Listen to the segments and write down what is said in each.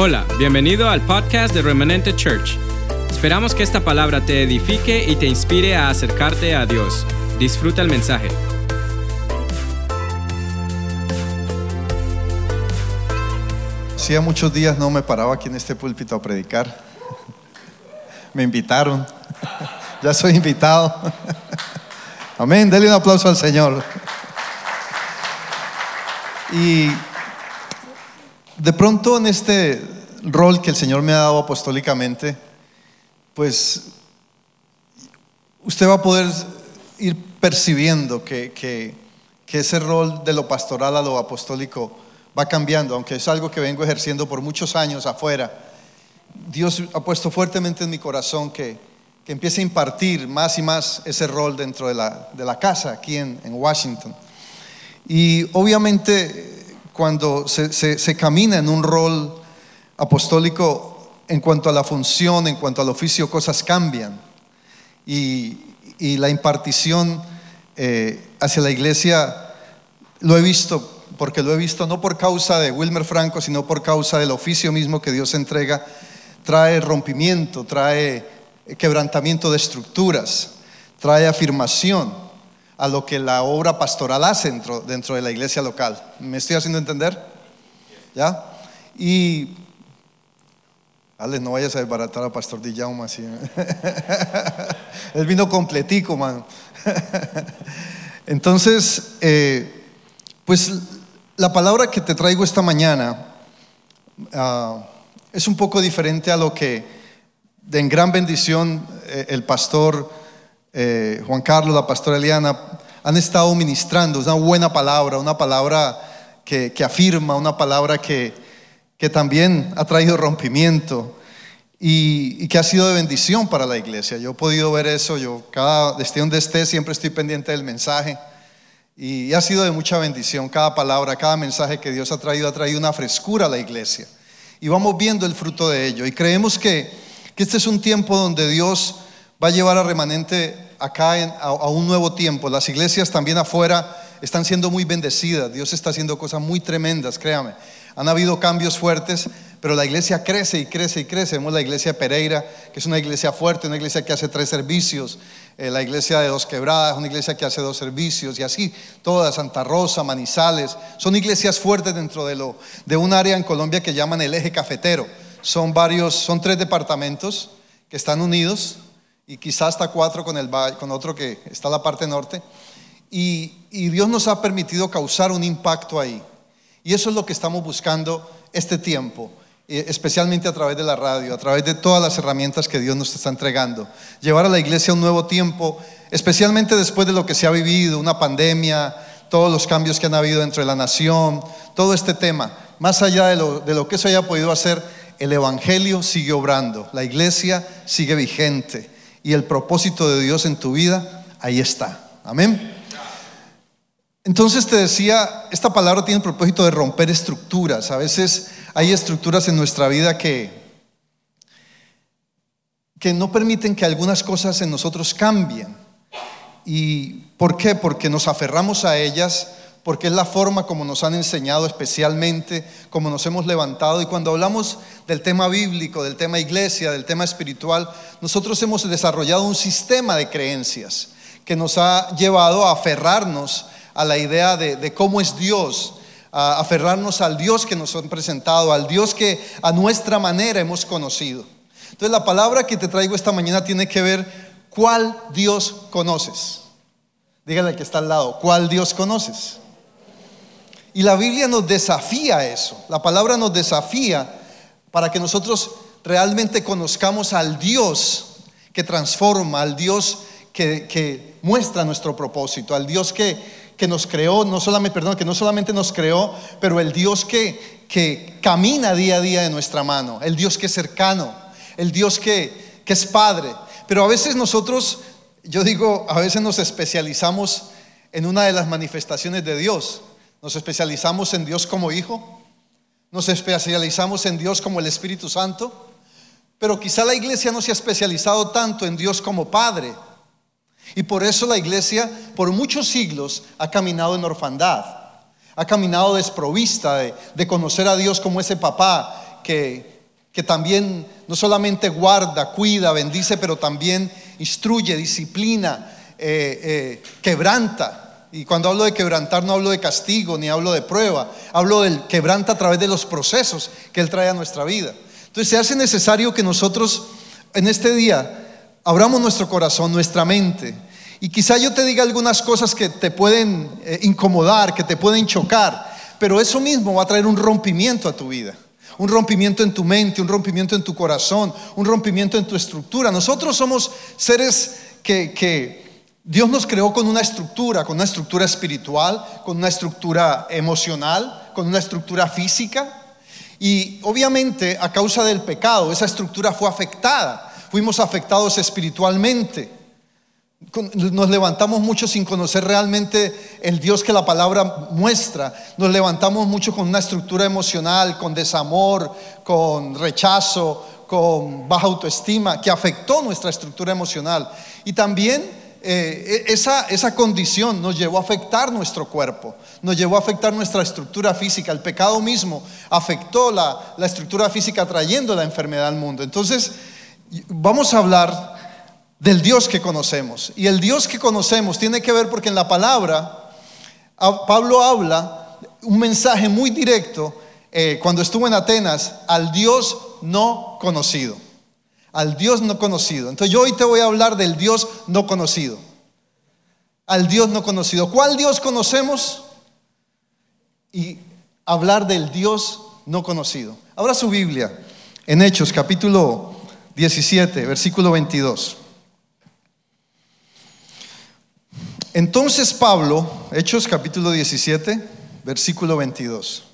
Hola, bienvenido al podcast de Remanente Church. Esperamos que esta palabra te edifique y te inspire a acercarte a Dios. Disfruta el mensaje. Hacía muchos días no me paraba aquí en este púlpito a predicar. Me invitaron. Ya soy invitado. Amén. Dele un aplauso al Señor. Y de pronto en este rol que el Señor me ha dado apostólicamente, pues usted va a poder ir percibiendo que, que, ese rol de lo pastoral a lo apostólico va cambiando, aunque es algo que vengo ejerciendo por muchos años afuera. Dios ha puesto fuertemente en mi corazón que, que empiece a impartir más y más ese rol dentro de la, de la casa aquí en Washington. Y obviamente cuando se, se, se camina en un rol apostólico en cuanto a la función, en cuanto al oficio, cosas cambian. Y, y la impartición eh, hacia la iglesia lo he visto, porque lo he visto no por causa de Wilmer Franco, sino por causa del oficio mismo que Dios entrega, trae rompimiento, trae quebrantamiento de estructuras, trae afirmación a lo que la obra pastoral hace dentro, dentro de la iglesia local. ¿Me estoy haciendo entender? ¿Ya? Y Alex, no vayas a desbaratar a Pastor Dillauma así. Él vino completico, man. Entonces, eh, pues la palabra que te traigo esta mañana uh, es un poco diferente a lo que en gran bendición eh, el pastor eh, Juan Carlos, la pastora Eliana han estado ministrando. Es una buena palabra, una palabra que, afirma, una palabra que, también ha traído rompimiento y, que ha sido de bendición para la iglesia. Yo he podido ver eso, yo cada desde donde esté siempre estoy pendiente del mensaje y ha sido de mucha bendición. Cada palabra, cada mensaje que Dios ha traído ha traído una frescura a la iglesia y vamos viendo el fruto de ello. Y creemos que este es un tiempo donde Dios va a llevar a remanente acá a, un nuevo tiempo. Las iglesias también afuera están siendo muy bendecidas. Dios está haciendo cosas muy tremendas, créame. Han habido cambios fuertes, pero la iglesia crece y crece y crece. Vemos la iglesia Pereira, que es una iglesia fuerte, una iglesia que hace tres servicios. Eh, la iglesia de Dos Quebradas, una iglesia que hace dos servicios. Y así, todas, Santa Rosa, Manizales. Son iglesias fuertes dentro de, lo, de un área en Colombia que llaman el eje cafetero. Son varios, son tres departamentos que están unidos y quizás hasta cuatro con, el, con otro que está en la parte norte. Y, y Dios nos ha permitido causar un impacto ahí. Y eso es lo que estamos buscando este tiempo, eh, especialmente a través de la radio, a través de todas las herramientas que Dios nos está entregando. Llevar a la iglesia a un nuevo tiempo, especialmente después de lo que se ha vivido, una pandemia, todos los cambios que han habido dentro de la nación, todo este tema. Más allá de lo, de lo que eso haya podido hacer, el Evangelio sigue obrando, la iglesia sigue vigente y el propósito de Dios en tu vida, ahí está. Amén. Entonces te decía, esta palabra tiene el propósito de romper estructuras. A veces hay estructuras en nuestra vida que, que no permiten que algunas cosas en nosotros cambien. ¿Y por qué? Porque nos aferramos a ellas porque es la forma como nos han enseñado especialmente, como nos hemos levantado. Y cuando hablamos del tema bíblico, del tema iglesia, del tema espiritual, nosotros hemos desarrollado un sistema de creencias que nos ha llevado a aferrarnos a la idea de, cómo es Dios, a aferrarnos al Dios que nos han presentado, al Dios que a nuestra manera hemos conocido. Entonces la palabra que te traigo esta mañana tiene que ver cuál Dios conoces. Dígale al que está al lado, ¿cuál Dios conoces? Y la Biblia nos desafía a eso. La palabra nos desafía para que nosotros realmente conozcamos al Dios que transforma, al Dios que, que muestra nuestro propósito, al Dios que, que, nos creó, no solamente, perdón, que no solamente nos creó, pero el Dios que, que camina día a día de nuestra mano, el Dios que es cercano, el Dios que, que es Padre. Pero a veces nosotros, yo digo, a veces nos especializamos en una de las manifestaciones de Dios. Nos especializamos en Dios como Hijo, nos especializamos en Dios como el Espíritu Santo, pero quizá la iglesia no se ha especializado tanto en Dios como Padre. Y por eso la iglesia por muchos siglos ha caminado en orfandad, ha caminado desprovista de, conocer a Dios como ese papá que, que también no solamente guarda, cuida, bendice, pero también instruye, disciplina, eh, eh, quebranta. Y cuando hablo de quebrantar no hablo de castigo ni hablo de prueba, hablo del quebranta a través de los procesos que Él trae a nuestra vida. Entonces se hace necesario que nosotros en este día abramos nuestro corazón, nuestra mente. Y quizá yo te diga algunas cosas que te pueden eh, incomodar, que te pueden chocar, pero eso mismo va a traer un rompimiento a tu vida. Un rompimiento en tu mente, un rompimiento en tu corazón, un rompimiento en tu estructura. Nosotros somos seres que, que Dios nos creó con una estructura, con una estructura espiritual, con una estructura emocional, con una estructura física. Y obviamente a causa del pecado esa estructura fue afectada. Fuimos afectados espiritualmente. Nos levantamos mucho sin conocer realmente el Dios que la palabra muestra. Nos levantamos mucho con una estructura emocional, con desamor, con rechazo, con baja autoestima, que afectó nuestra estructura emocional. Y también eh, e, esa, esa condición nos llevó a afectar nuestro cuerpo, nos llevó a afectar nuestra estructura física. El pecado mismo afectó la, la estructura física trayendo la enfermedad al mundo. Entonces, vamos a hablar del Dios que conocemos. Y el Dios que conocemos tiene que ver porque en la palabra Pablo habla un mensaje muy directo eh, cuando estuvo en Atenas al Dios no conocido al Dios no conocido. Entonces yo hoy te voy a hablar del Dios no conocido. Al Dios no conocido. ¿Cuál Dios conocemos? Y hablar del Dios no conocido. Abra su Biblia en Hechos capítulo 17, versículo 22. Entonces Pablo, Hechos capítulo 17, versículo 22.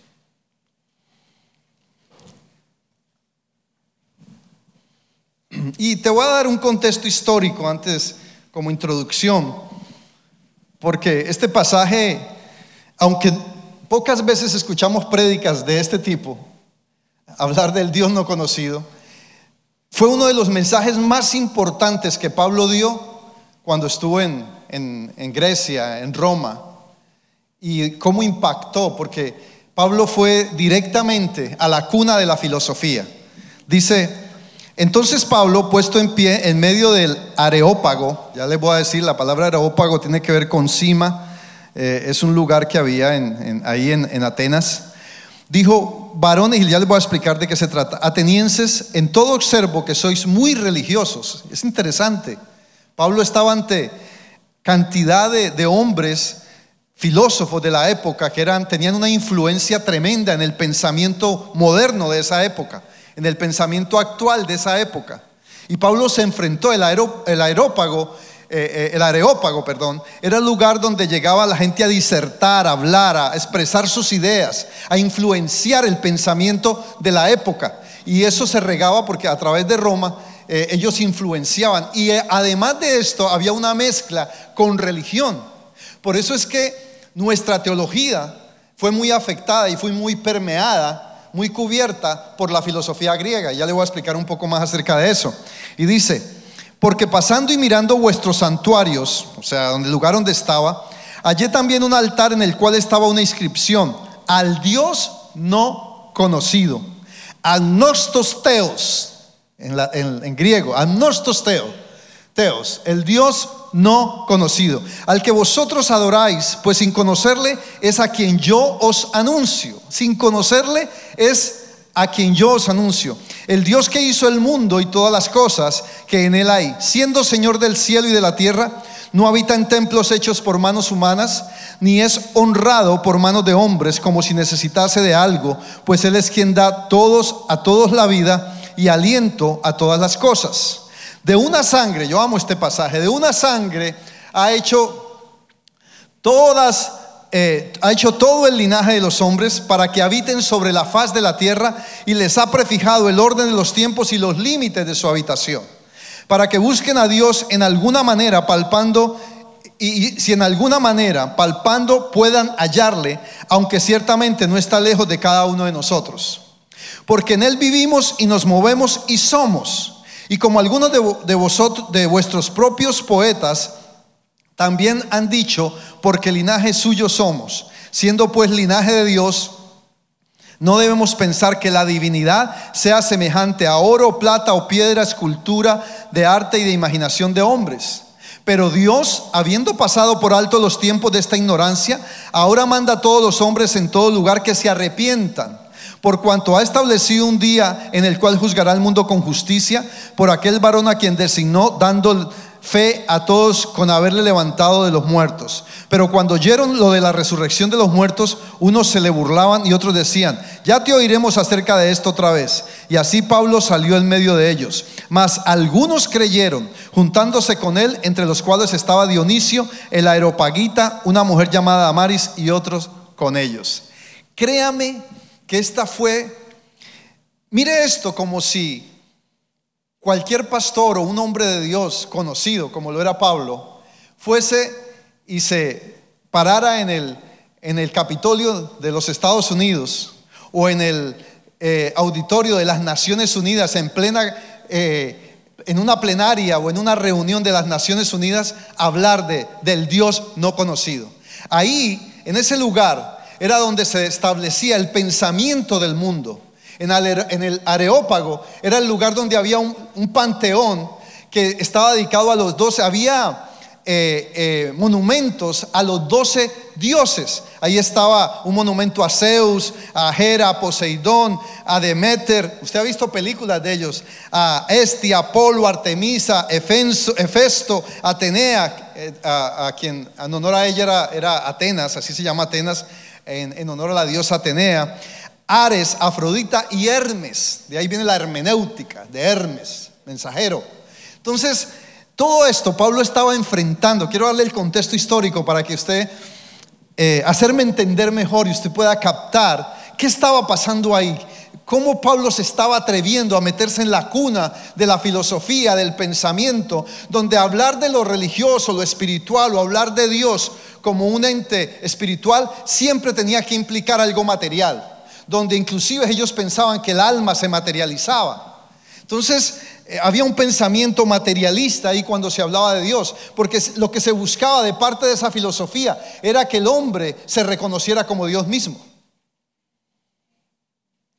Y te voy a dar un contexto histórico antes como introducción, porque este pasaje, aunque pocas veces escuchamos prédicas de este tipo, hablar del Dios no conocido, fue uno de los mensajes más importantes que Pablo dio cuando estuvo en, en Grecia, en Roma, y cómo impactó, porque Pablo fue directamente a la cuna de la filosofía. Dice, entonces Pablo, puesto en pie en medio del areópago, ya les voy a decir, la palabra areópago tiene que ver con cima, eh, es un lugar que había ahí en, Atenas, dijo, varones, y ya les voy a explicar de qué se trata, atenienses, en todo observo que sois muy religiosos. Es interesante, Pablo estaba ante cantidad de, de hombres filósofos de la época que eran, tenían una influencia tremenda en el pensamiento moderno de esa época en el pensamiento actual de esa época. Y Pablo se enfrentó, el, el aerópago, eh, eh, el areópago, perdón, era el lugar donde llegaba la gente a disertar, a hablar, a expresar sus ideas, a influenciar el pensamiento de la época. Y eso se regaba porque a través de Roma eh, ellos influenciaban. Y además de esto había una mezcla con religión. Por eso es que nuestra teología fue muy afectada y fue muy permeada muy cubierta por la filosofía griega. Ya le voy a explicar un poco más acerca de eso. Y dice, porque pasando y mirando vuestros santuarios, o sea, el lugar donde estaba, hallé también un altar en el cual estaba una inscripción, al Dios no conocido, agnostos teos, en, griego, agnostos teos, teos, el Dios no conocido, al que vosotros adoráis, pues sin conocerle es a quien yo os anuncio. Sin conocerle es a quien yo os anuncio. El Dios que hizo el mundo y todas las cosas que en él hay, siendo Señor del cielo y de la tierra, no habita en templos hechos por manos humanas, ni es honrado por manos de hombres como si necesitase de algo, pues Él es quien da todos a todos la vida y aliento a todas las cosas. De una sangre, yo amo este pasaje, de una sangre ha hecho todas, eh, ha hecho todo el linaje de los hombres para que habiten sobre la faz de la tierra y les ha prefijado el orden de los tiempos y los límites de su habitación, para que busquen a Dios en alguna manera palpando y si en alguna manera palpando puedan hallarle, aunque ciertamente no está lejos de cada uno de nosotros. Porque en Él vivimos y nos movemos y somos y como algunos de, vosotros, de vuestros propios poetas, también han dicho, porque linaje suyo somos, siendo pues linaje de Dios, No debemos pensar que la divinidad sea semejante a oro, plata o piedra, escultura de arte y de imaginación de hombres. Pero Dios, habiendo pasado por alto los tiempos de esta ignorancia, ahora manda a todos los hombres en todo lugar que se arrepientan, por cuanto ha establecido un día en el cual juzgará al mundo con justicia por aquel varón a quien designó, dando fe a todos con haberle levantado de los muertos. Pero cuando oyeron lo de la resurrección de los muertos, unos se le burlaban y otros decían, ya te oiremos acerca de esto otra vez. Y así Pablo salió en medio de ellos. Mas algunos creyeron, juntándose con él, entre los cuales estaba Dionisio, el aeropagita, una mujer llamada Amaris y otros con ellos. Créame que esta fue, mire esto como si cualquier pastor o un hombre de Dios conocido, como lo era Pablo, fuese y se parara en el, en el Capitolio de los Estados Unidos o en el eh, auditorio de las Naciones Unidas en plena, eh, en una plenaria o en una reunión de las Naciones Unidas, hablar de, del Dios no conocido. Ahí, en ese lugar, era donde se establecía el pensamiento del mundo en el Areópago era el lugar donde había un, panteón que estaba dedicado a los doce. Había eh, eh, monumentos a los doce dioses. Ahí estaba un monumento a Zeus, a Hera, a Poseidón, a Demeter. Usted ha visto películas de ellos. A Estia, Apolo, Artemisa, Hefesto, Atenea, eh, a, quien en honor a ella era, Atenas, así se llama Atenas, en, honor a la diosa Atenea. Ares, Afrodita y Hermes. De ahí viene la hermenéutica de Hermes, mensajero. Entonces, todo esto Pablo estaba enfrentando. Quiero darle el contexto histórico para que usted, eh, hacerme entender mejor y usted pueda captar qué estaba pasando ahí. Cómo Pablo se estaba atreviendo a meterse en la cuna de la filosofía, del pensamiento, donde hablar de lo religioso, lo espiritual o hablar de Dios como un ente espiritual siempre tenía que implicar algo material donde inclusive ellos pensaban que el alma se materializaba. Entonces, eh, había un pensamiento materialista ahí cuando se hablaba de Dios, porque lo que se buscaba de parte de esa filosofía era que el hombre se reconociera como Dios mismo.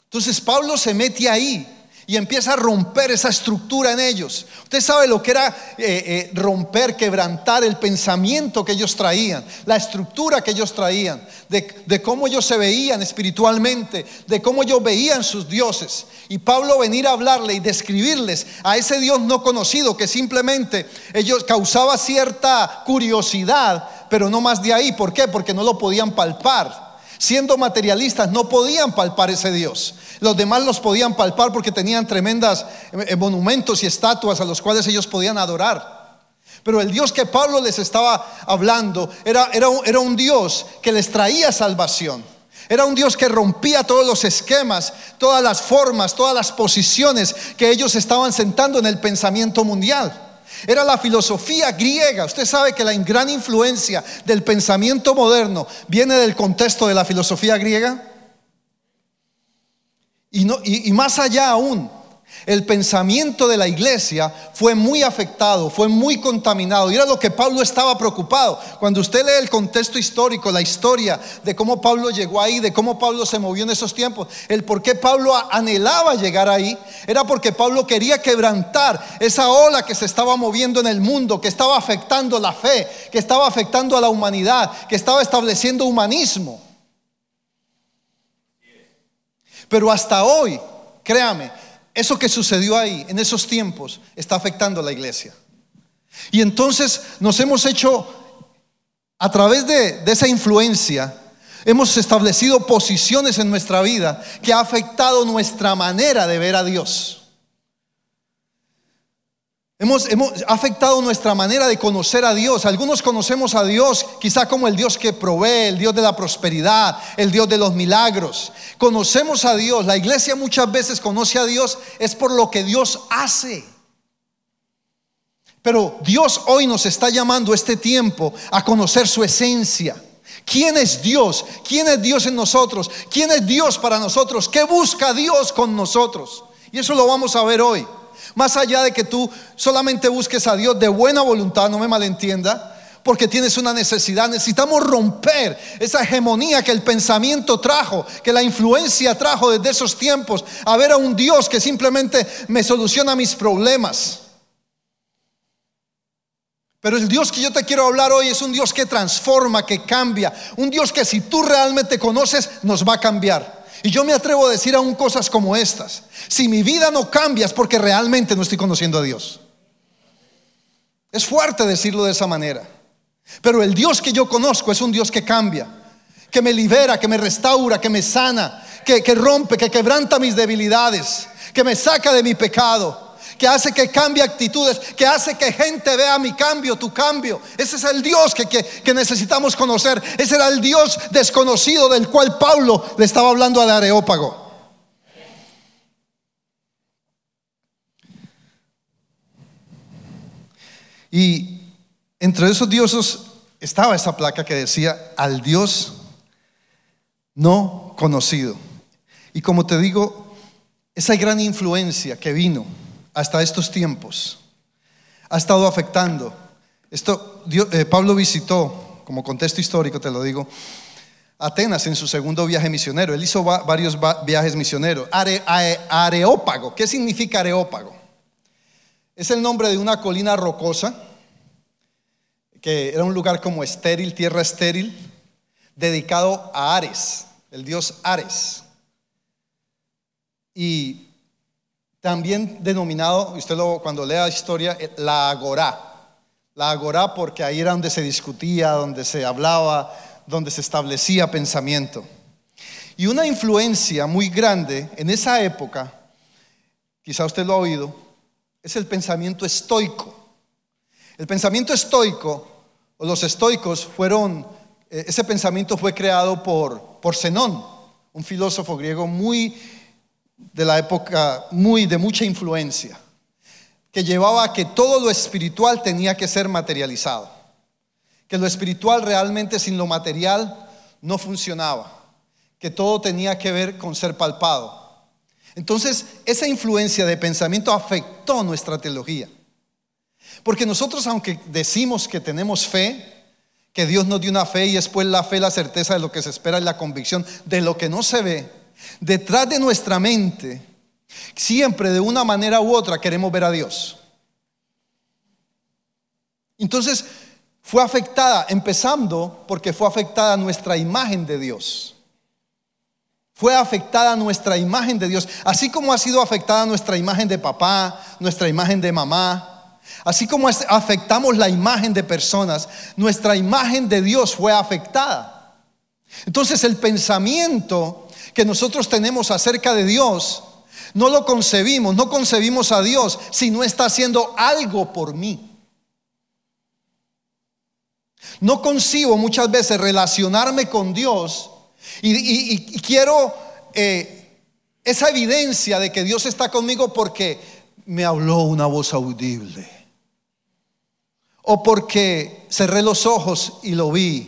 Entonces Pablo se mete ahí y empieza a romper esa estructura en ellos. Usted sabe lo que era eh, eh, romper, quebrantar el pensamiento que ellos traían, la estructura que ellos traían, de, cómo ellos se veían espiritualmente, de cómo ellos veían sus dioses. Y Pablo venir a hablarle y describirles a ese Dios no conocido que simplemente ellos causaba cierta curiosidad, pero no más de ahí. ¿Por qué? Porque no lo podían palpar. Siendo materialistas no podían palpar ese Dios. Los demás los podían palpar porque tenían tremendas eh, eh, monumentos y estatuas a los cuales ellos podían adorar. Pero el Dios que Pablo les estaba hablando era, era, era un Dios que les traía salvación. Era un Dios que rompía todos los esquemas, todas las formas, todas las posiciones que ellos estaban sentando en el pensamiento mundial. Era la filosofía griega. Usted sabe que la gran influencia del pensamiento moderno viene del contexto de la filosofía griega. Y, más allá aún, el pensamiento de la iglesia fue muy afectado, fue muy contaminado. Y era lo que Pablo estaba preocupado. Cuando usted lee el contexto histórico, la historia de cómo Pablo llegó ahí, de cómo Pablo se movió en esos tiempos, el por qué Pablo anhelaba llegar ahí, era porque Pablo quería quebrantar esa ola que se estaba moviendo en el mundo, que estaba afectando la fe, que estaba afectando a la humanidad, que estaba estableciendo humanismo. Pero hasta hoy, créame, eso que sucedió ahí, en esos tiempos, está afectando a la iglesia. Y entonces nos hemos hecho, a través de, esa influencia, hemos establecido posiciones en nuestra vida que ha afectado nuestra manera de ver a Dios. Hemos, afectado nuestra manera de conocer a Dios. Algunos conocemos a Dios quizá como el Dios que provee, el Dios de la prosperidad, el Dios de los milagros. Conocemos a Dios. La iglesia muchas veces conoce a Dios es por lo que Dios hace. Pero Dios hoy nos está llamando este tiempo a conocer su esencia. ¿Quién es Dios? ¿Quién es Dios en nosotros? ¿Quién es Dios para nosotros? ¿Qué busca Dios con nosotros? Y eso lo vamos a ver hoy. Más allá de que tú solamente busques a Dios de buena voluntad, no me malentienda, porque tienes una necesidad. Necesitamos romper esa hegemonía que el pensamiento trajo, que la influencia trajo desde esos tiempos, a ver a un Dios que simplemente me soluciona mis problemas. Pero el Dios que yo te quiero hablar hoy es un Dios que transforma, que cambia, un Dios que si tú realmente conoces, nos va a cambiar. Y yo me atrevo a decir aún cosas como estas. Si mi vida no cambia es porque realmente no estoy conociendo a Dios. Es fuerte decirlo de esa manera. Pero el Dios que yo conozco es un Dios que cambia, que me libera, que me restaura, que me sana, que, rompe, que quebranta mis debilidades, que me saca de mi pecado que hace que cambie actitudes, que hace que gente vea mi cambio, tu cambio. Ese es el Dios que, que, necesitamos conocer. Ese era el Dios desconocido del cual Pablo le estaba hablando al Areópago. Y entre esos dioses estaba esa placa que decía al Dios no conocido. Y como te digo, esa gran influencia que vino hasta estos tiempos ha estado afectando. Esto eh, Pablo visitó, como contexto histórico te lo digo, Atenas en su segundo viaje misionero. Él hizo varios viajes misioneros. areópago, ¿qué significa Areópago? Es el nombre de una colina rocosa que era un lugar como estéril, tierra estéril, dedicado a Ares, el dios Ares. Y también denominado, usted lo, cuando lea la historia, eh, la agorá. La agorá porque ahí era donde se discutía, donde se hablaba, donde se establecía pensamiento. Y una influencia muy grande en esa época, quizá usted lo ha oído, es el pensamiento estoico. El pensamiento estoico, o los estoicos fueron, eh, ese pensamiento fue creado por, por Zenón, un filósofo griego muy de la época muy de mucha influencia, que llevaba a que todo lo espiritual tenía que ser materializado, que lo espiritual realmente sin lo material no funcionaba, que todo tenía que ver con ser palpado. Entonces, esa influencia de pensamiento afectó nuestra teología. Porque nosotros, aunque decimos que tenemos fe, que Dios nos dio una fe y después la fe, la certeza de lo que se espera y la convicción de lo que no se ve, Detrás de nuestra mente, siempre de una manera u otra queremos ver a Dios. Entonces, fue afectada, empezando porque fue afectada nuestra imagen de Dios. Fue afectada nuestra imagen de Dios, así como ha sido afectada nuestra imagen de papá, nuestra imagen de mamá, así como afectamos la imagen de personas, nuestra imagen de Dios fue afectada. Entonces el pensamiento que nosotros tenemos acerca de Dios, no lo concebimos, no concebimos a Dios si no está haciendo algo por mí. No concibo muchas veces relacionarme con Dios y, quiero eh, esa evidencia de que Dios está conmigo porque me habló una voz audible o porque cerré los ojos y lo vi.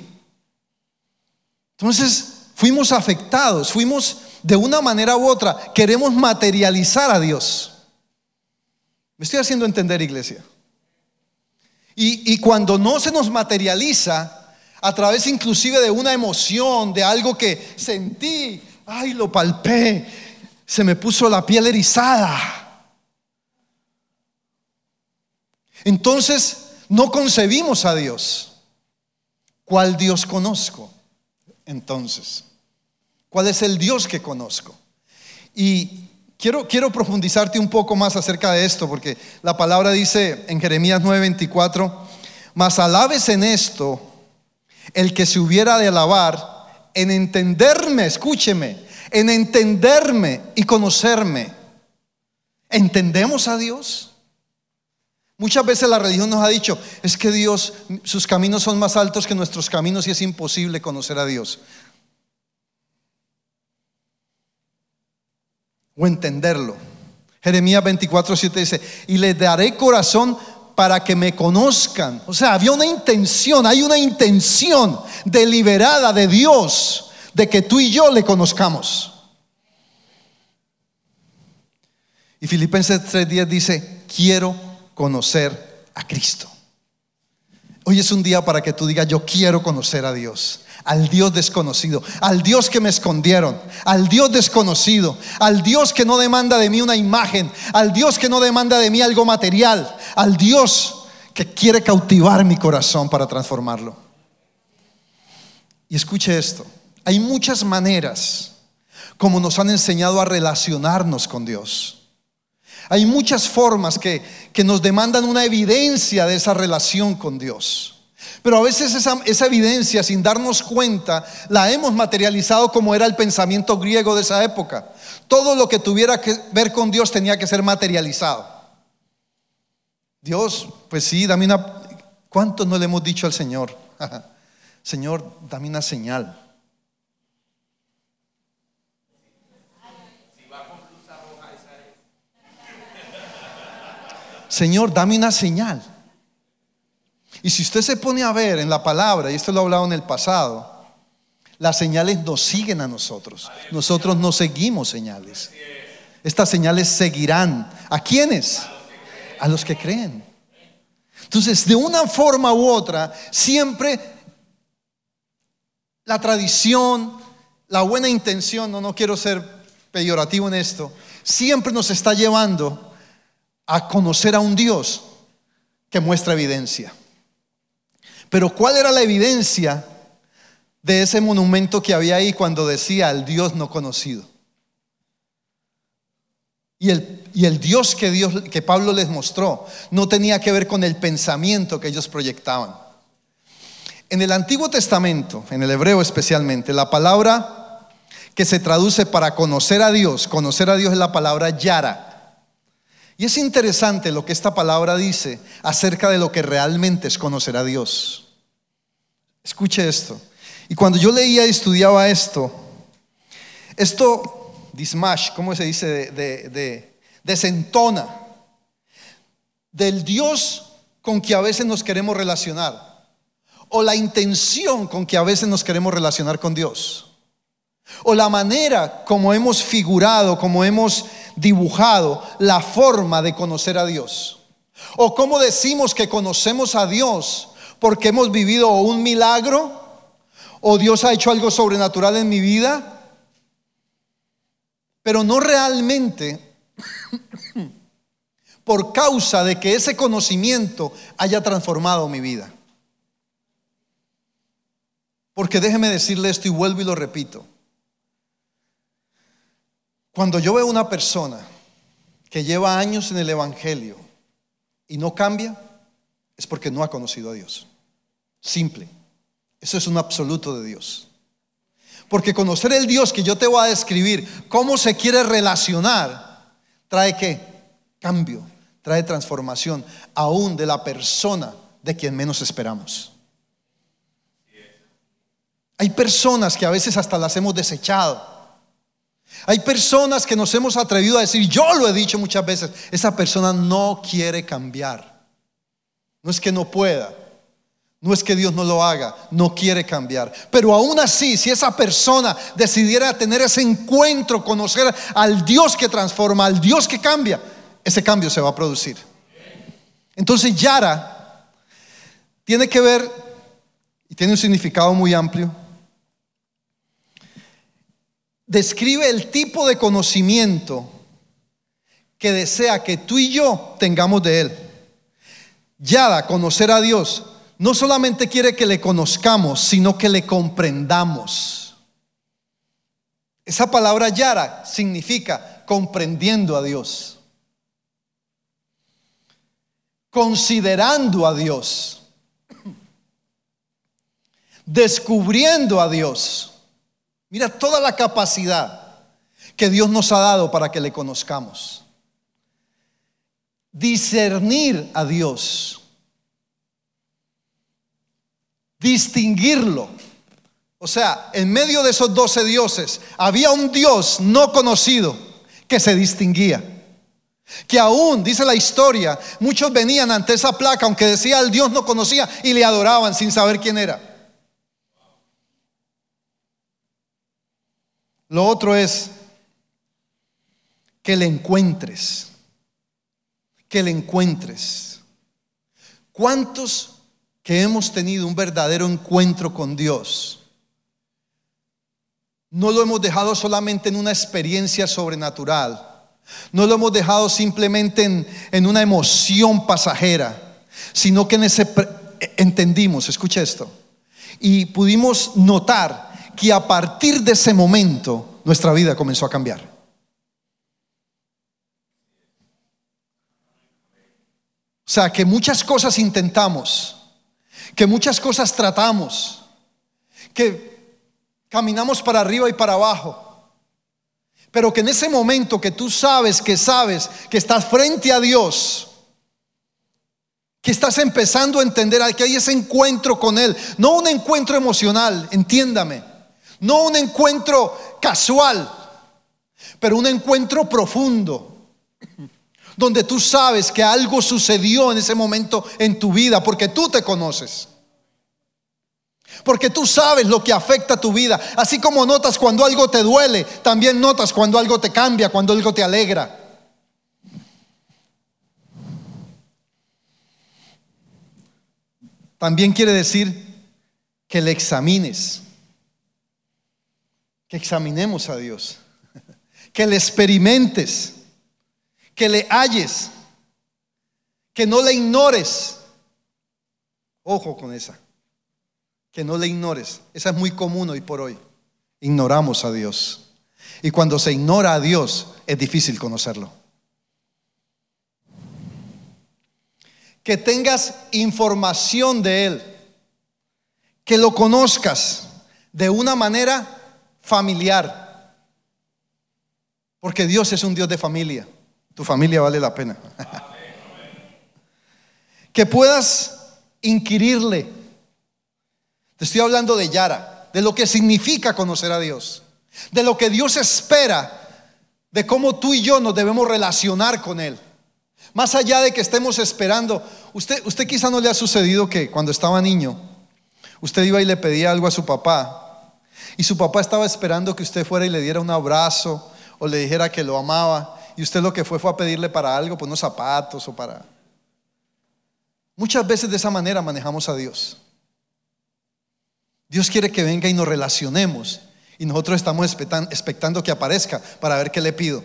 Entonces, fuimos afectados, fuimos de una manera u otra, queremos materializar a Dios. ¿Me estoy haciendo entender, iglesia? Y, y, cuando no se nos materializa, a través inclusive de una emoción, de algo que sentí, ay, lo palpé, se me puso la piel erizada. Entonces, no concebimos a Dios. ¿Cuál Dios conozco? Entonces, ¿Cuál es el Dios que conozco? Y quiero, quiero profundizarte un poco más acerca de esto, porque la palabra dice en Jeremías 9:24, mas alabes en esto el que se hubiera de alabar en entenderme, escúcheme, en entenderme y conocerme. ¿Entendemos a Dios? Muchas veces la religión nos ha dicho, es que Dios, sus caminos son más altos que nuestros caminos y es imposible conocer a Dios. O entenderlo. Jeremías 24, 7 dice, y les daré corazón para que me conozcan. O sea, había una intención, hay una intención deliberada de Dios de que tú y yo le conozcamos. Y Filipenses 3:10 dice, quiero conocer a Cristo. Hoy es un día para que tú digas, yo quiero conocer a Dios, al Dios desconocido, al Dios que me escondieron, al Dios desconocido, al Dios que no demanda de mí una imagen, al Dios que no demanda de mí algo material, al Dios que quiere cautivar mi corazón para transformarlo. Y escuche esto, hay muchas maneras como nos han enseñado a relacionarnos con Dios. Hay muchas formas que, nos demandan una evidencia de esa relación con Dios. Pero a veces esa, evidencia, sin darnos cuenta, la hemos materializado como era el pensamiento griego de esa época. Todo lo que tuviera que ver con Dios tenía que ser materializado. Dios, pues sí, dame una... ¿Cuánto no le hemos dicho al Señor? Señor, dame una señal. Señor, dame una señal. Y si usted se pone a ver en la palabra, y esto lo he hablado en el pasado, las señales nos siguen a nosotros. Nosotros no seguimos señales. Estas señales seguirán. ¿A quiénes? A los que creen. Entonces, de una forma u otra, siempre la tradición, la buena intención, no, no quiero ser peyorativo en esto, siempre nos está llevando a conocer a un Dios que muestra evidencia. Pero ¿cuál era la evidencia de ese monumento que había ahí cuando decía el Dios no conocido? Y el, y el Dios que, Dios que Pablo les mostró no tenía que ver con el pensamiento que ellos proyectaban. En el Antiguo Testamento, en el hebreo especialmente, la palabra que se traduce para conocer a Dios, conocer a Dios es la palabra yara. Y es interesante lo que esta palabra dice acerca de lo que realmente es conocer a Dios. Escuche esto. Y cuando yo leía y estudiaba esto, esto, dismash, ¿cómo se dice? De, de, desentona del Dios con que a veces nos queremos relacionar, o la intención con que a veces nos queremos relacionar con Dios, o la manera como hemos figurado, como hemos dibujado la forma de conocer a Dios. O cómo decimos que conocemos a Dios porque hemos vivido un milagro o Dios ha hecho algo sobrenatural en mi vida, pero no realmente por causa de que ese conocimiento haya transformado mi vida. Porque déjeme decirle esto y vuelvo y lo repito. Cuando yo veo una persona que lleva años en el Evangelio y no cambia, es porque no ha conocido a Dios. Simple. Eso es un absoluto de Dios. Porque conocer el Dios que yo te voy a describir, cómo se quiere relacionar, trae qué? Cambio, trae transformación, aún de la persona de quien menos esperamos. Hay personas que a veces hasta las hemos desechado hay personas que nos hemos atrevido a decir, yo lo he dicho muchas veces, esa persona no quiere cambiar. No es que no pueda, no es que Dios no lo haga, no quiere cambiar. Pero aún así, si esa persona decidiera tener ese encuentro, conocer al Dios que transforma, al Dios que cambia, ese cambio se va a producir. Entonces Yara tiene que ver, y tiene un significado muy amplio, describe el tipo de conocimiento que desea que tú y yo tengamos de Él. Yada, conocer a Dios, no solamente quiere que le conozcamos, sino que le comprendamos. Esa palabra Yara significa comprendiendo a Dios, considerando a Dios, descubriendo a Dios. Mira toda la capacidad que Dios nos ha dado para que le conozcamos. Discernir a Dios. Distinguirlo. O sea, en medio de esos doce dioses había un Dios no conocido que se distinguía. Que aún, dice la historia, muchos venían ante esa placa, aunque decía el Dios no conocía, y le adoraban sin saber quién era. Lo otro es que le encuentres, que le encuentres. ¿Cuántos que hemos tenido un verdadero encuentro con Dios, no lo hemos dejado solamente en una experiencia sobrenatural, no lo hemos dejado simplemente en, en una emoción pasajera, sino que en ese entendimos, escucha esto, y pudimos notar que a partir de ese momento nuestra vida comenzó a cambiar. O sea, que muchas cosas intentamos, que muchas cosas tratamos, que caminamos para arriba y para abajo, pero que en ese momento que tú sabes, que sabes, que estás frente a Dios, que estás empezando a entender que hay ese encuentro con Él, no un encuentro emocional, entiéndame, no un encuentro casual, pero un encuentro profundo, donde tú sabes que algo sucedió en ese momento en tu vida, porque tú te conoces. Porque tú sabes lo que afecta tu vida. Así como notas cuando algo te duele, también notas cuando algo te cambia, cuando algo te alegra. También quiere decir que le examines, que examinemos a Dios, que le experimentes, que le halles, que no le ignores. Ojo con esa, que no le ignores. Esa es muy común hoy por hoy. Ignoramos a Dios. Y cuando se ignora a Dios es difícil conocerlo. que tengas información de Él, que lo conozcas de una manera familiar. Porque Dios es un Dios de familia. Tu familia vale la pena. que puedas inquirirle. Te estoy hablando de Yara, de lo que significa conocer a Dios, de lo que Dios espera, de cómo tú y yo nos debemos relacionar con Él. Más allá de que estemos esperando, usted, usted quizá no le ha sucedido que cuando estaba niño, usted iba y le pedía algo a su papá y su papá estaba esperando que usted fuera y le diera un abrazo o le dijera que lo amaba y usted lo que fue fue a pedirle para algo, pues unos zapatos o para... Muchas veces de esa manera manejamos a Dios. Dios quiere que venga y nos relacionemos y nosotros estamos expectando que aparezca para ver qué le pido.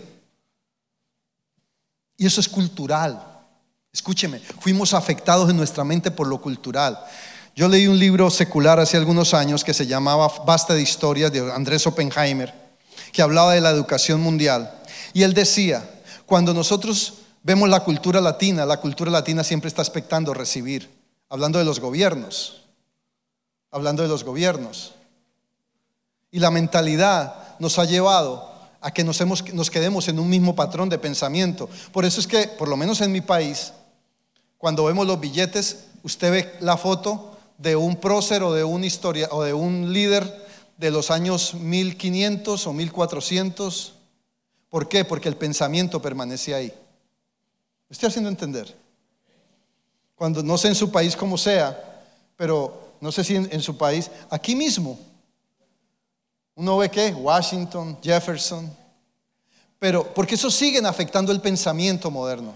Y eso es cultural. Escúcheme, fuimos afectados en nuestra mente por lo cultural. Yo leí un libro secular hace algunos años que se llamaba Basta de Historias de Andrés Oppenheimer, que hablaba de la educación mundial. Y él decía, cuando nosotros vemos la cultura latina, la cultura latina siempre está expectando recibir, hablando de los gobiernos, hablando de los gobiernos. Y la mentalidad nos ha llevado a que nos, nos quedemos en un mismo patrón de pensamiento. Por eso es que, por lo menos en mi país, cuando vemos los billetes, usted ve la foto de un prócer o de un historia o de un líder de los años 1500 o 1400. ¿Por qué? Porque el pensamiento permanece ahí. estoy haciendo entender? Cuando no sé en su país como sea, pero no sé si en su país, aquí mismo, uno ve que Washington, Jefferson, pero porque eso siguen afectando el pensamiento moderno.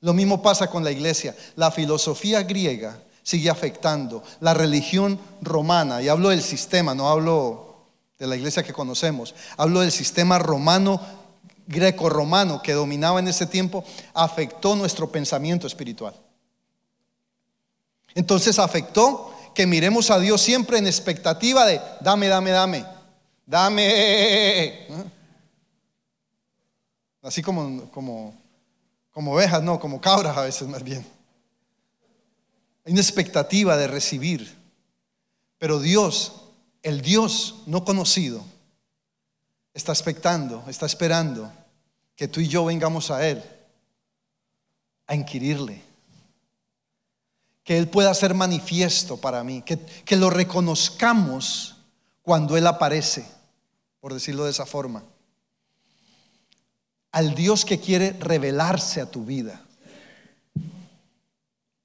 Lo mismo pasa con la iglesia. La filosofía griega sigue afectando la religión romana, y hablo del sistema, no hablo de la iglesia que conocemos, hablo del sistema romano, greco-romano que dominaba en ese tiempo, afectó nuestro pensamiento espiritual. Entonces afectó que miremos a Dios siempre en expectativa de dame, dame, dame, dame. Así como, como, como ovejas, no, como cabras a veces más bien. Hay una expectativa de recibir. Pero Dios, el Dios no conocido, está expectando, está esperando que tú y yo vengamos a Él a inquirirle que Él pueda ser manifiesto para mí, que, que lo reconozcamos cuando Él aparece, por decirlo de esa forma. Al Dios que quiere revelarse a tu vida.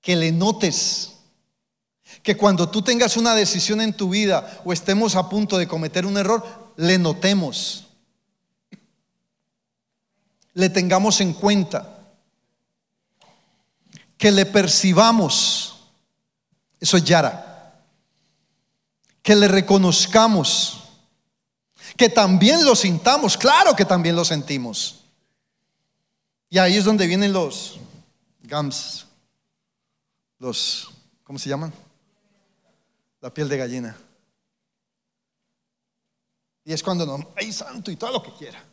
Que le notes. Que cuando tú tengas una decisión en tu vida o estemos a punto de cometer un error, le notemos. Le tengamos en cuenta que le percibamos Eso es Yara. Que le reconozcamos. Que también lo sintamos. Claro que también lo sentimos. Y ahí es donde vienen los gams. Los, ¿cómo se llaman? La piel de gallina. Y es cuando no, hay santo y todo lo que quiera.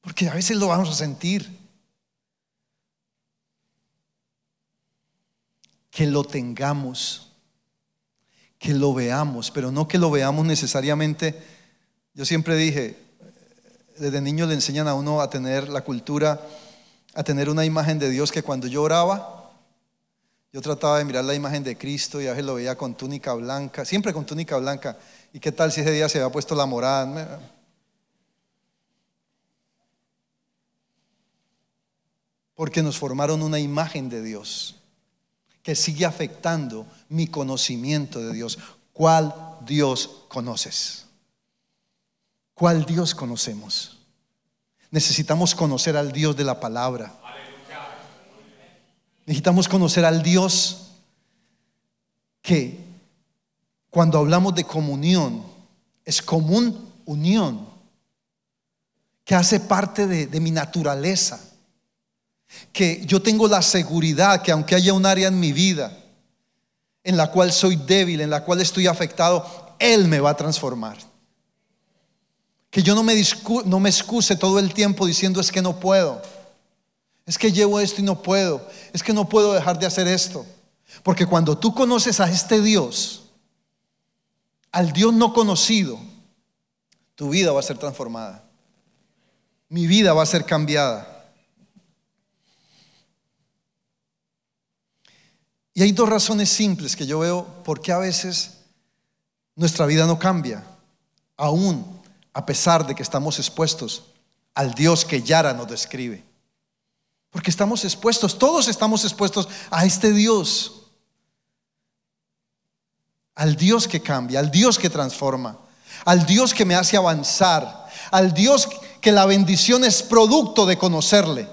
Porque a veces lo vamos a sentir. Que lo tengamos, que lo veamos, pero no que lo veamos necesariamente. Yo siempre dije, desde niño le enseñan a uno a tener la cultura, a tener una imagen de Dios que cuando yo oraba, yo trataba de mirar la imagen de Cristo y a veces lo veía con túnica blanca, siempre con túnica blanca. ¿Y qué tal si ese día se había puesto la morada? Porque nos formaron una imagen de Dios que sigue afectando mi conocimiento de Dios. ¿Cuál Dios conoces? ¿Cuál Dios conocemos? Necesitamos conocer al Dios de la palabra. Necesitamos conocer al Dios que cuando hablamos de comunión es común unión, que hace parte de, mi naturaleza, que yo tengo la seguridad que aunque haya un área en mi vida en la cual soy débil, en la cual estoy afectado, Él me va a transformar. Que yo no me, no me excuse todo el tiempo diciendo es que no puedo. Es que llevo esto y no puedo. Es que no puedo dejar de hacer esto. Porque cuando tú conoces a este Dios, al Dios no conocido, tu vida va a ser transformada. Mi vida va a ser cambiada. Y hay dos razones simples que yo veo por qué a veces nuestra vida no cambia, aún a pesar de que estamos expuestos al Dios que Yara nos describe. Porque estamos expuestos, todos estamos expuestos a este Dios. Al Dios que cambia, al Dios que transforma, al Dios que me hace avanzar, al Dios que la bendición es producto de conocerle.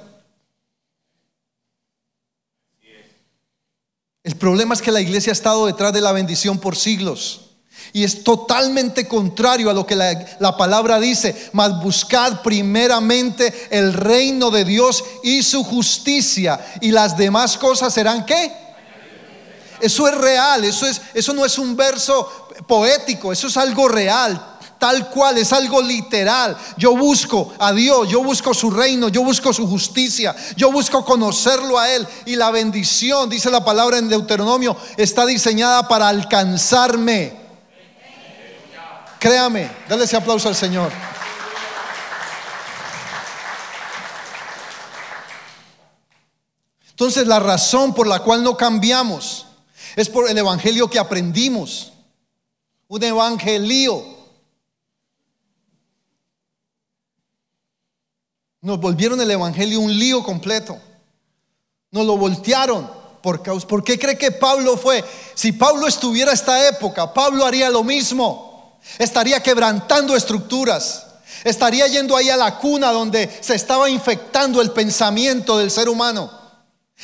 El problema es que la iglesia ha estado detrás de la bendición por siglos. Y es totalmente contrario a lo que la, palabra dice. Mas buscad primeramente el reino de Dios y su justicia. Y las demás cosas serán qué? Eso es real, eso, es, eso no es un verso poético, eso es algo real tal cual, es algo literal. Yo busco a Dios, yo busco su reino, yo busco su justicia, yo busco conocerlo a Él. Y la bendición, dice la palabra en Deuteronomio, está diseñada para alcanzarme. Créame, dale ese aplauso al Señor. Entonces la razón por la cual no cambiamos es por el evangelio que aprendimos. Un evangelio. Nos volvieron el evangelio un lío completo. Nos lo voltearon. Por, ¿Por qué cree que Pablo fue? Si Pablo estuviera esta época, Pablo haría lo mismo estaría quebrantando estructuras, estaría yendo ahí a la cuna donde se estaba infectando el pensamiento del ser humano.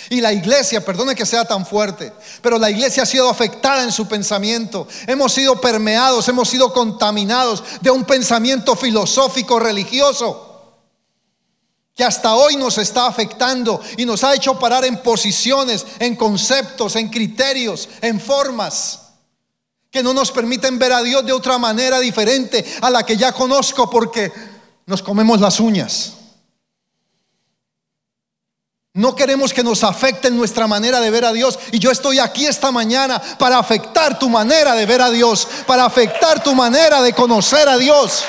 Y la iglesia, perdone que sea tan fuerte, pero la iglesia ha sido afectada en su pensamiento. Hemos sido permeados, hemos sido contaminados de un pensamiento filosófico religioso que hasta hoy nos está afectando y nos ha hecho parar en posiciones, en conceptos, en criterios, en formas que no nos permiten ver a Dios de otra manera diferente a la que ya conozco porque nos comemos las uñas. No queremos que nos afecten nuestra manera de ver a Dios. Y yo estoy aquí esta mañana para afectar tu manera de ver a Dios, para afectar tu manera de conocer a Dios.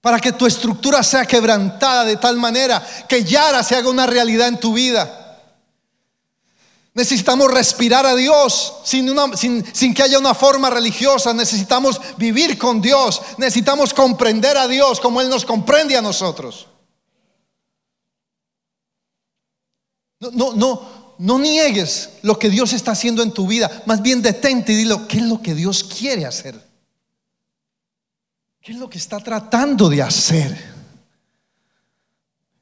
Para que tu estructura sea quebrantada de tal manera que Yara se haga una realidad en tu vida. Necesitamos respirar a Dios sin, que haya una forma religiosa. Necesitamos vivir con Dios. Necesitamos comprender a Dios como Él nos comprende a nosotros. No, no, no, no niegues lo que Dios está haciendo en tu vida. Más bien detente y dilo, ¿qué es lo que Dios quiere hacer? ¿Qué es lo que está tratando de hacer?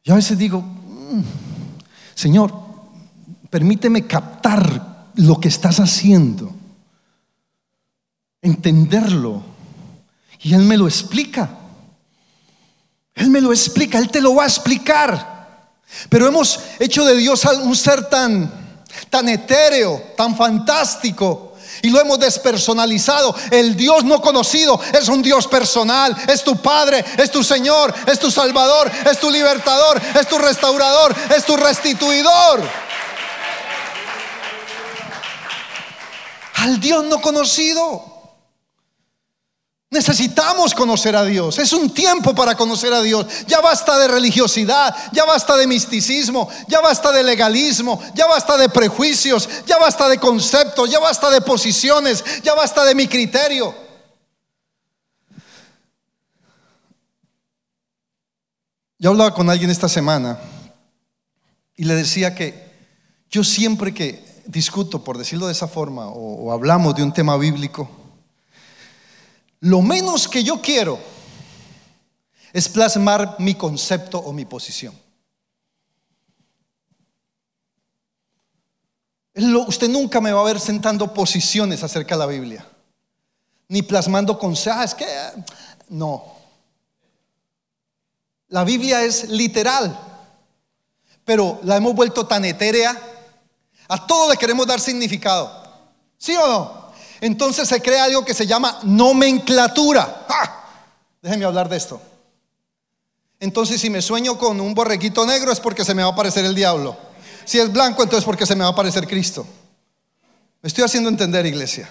Yo a veces digo, mm, Señor, permíteme captar lo que estás haciendo, entenderlo. Y Él me lo explica. Él me lo explica, Él te lo va a explicar. Pero hemos hecho de Dios un ser tan, tan etéreo, tan fantástico, y lo hemos despersonalizado. El Dios no conocido es un Dios personal. Es tu Padre, es tu Señor, es tu Salvador, es tu libertador, es tu restaurador, es tu restituidor. Al Dios no conocido. Necesitamos conocer a Dios. Es un tiempo para conocer a Dios. Ya basta de religiosidad, ya basta de misticismo, ya basta de legalismo, ya basta de prejuicios, ya basta de conceptos, ya basta de posiciones, ya basta de mi criterio. Yo hablaba con alguien esta semana y le decía que yo siempre que discuto, por decirlo de esa forma, o, hablamos de un tema bíblico, lo menos que yo quiero es plasmar mi concepto o mi posición. Usted nunca me va a ver sentando posiciones acerca de la Biblia, ni plasmando consejos. Ah, es que no. La Biblia es literal, pero la hemos vuelto tan etérea. A todo le queremos dar significado. ¿Sí o no? Entonces se crea algo que se llama nomenclatura. Déjenme hablar de esto. Entonces si me sueño con un borreguito negro es porque se me va a aparecer el diablo. Si es blanco entonces porque se me va a aparecer Cristo. Me estoy haciendo entender, iglesia.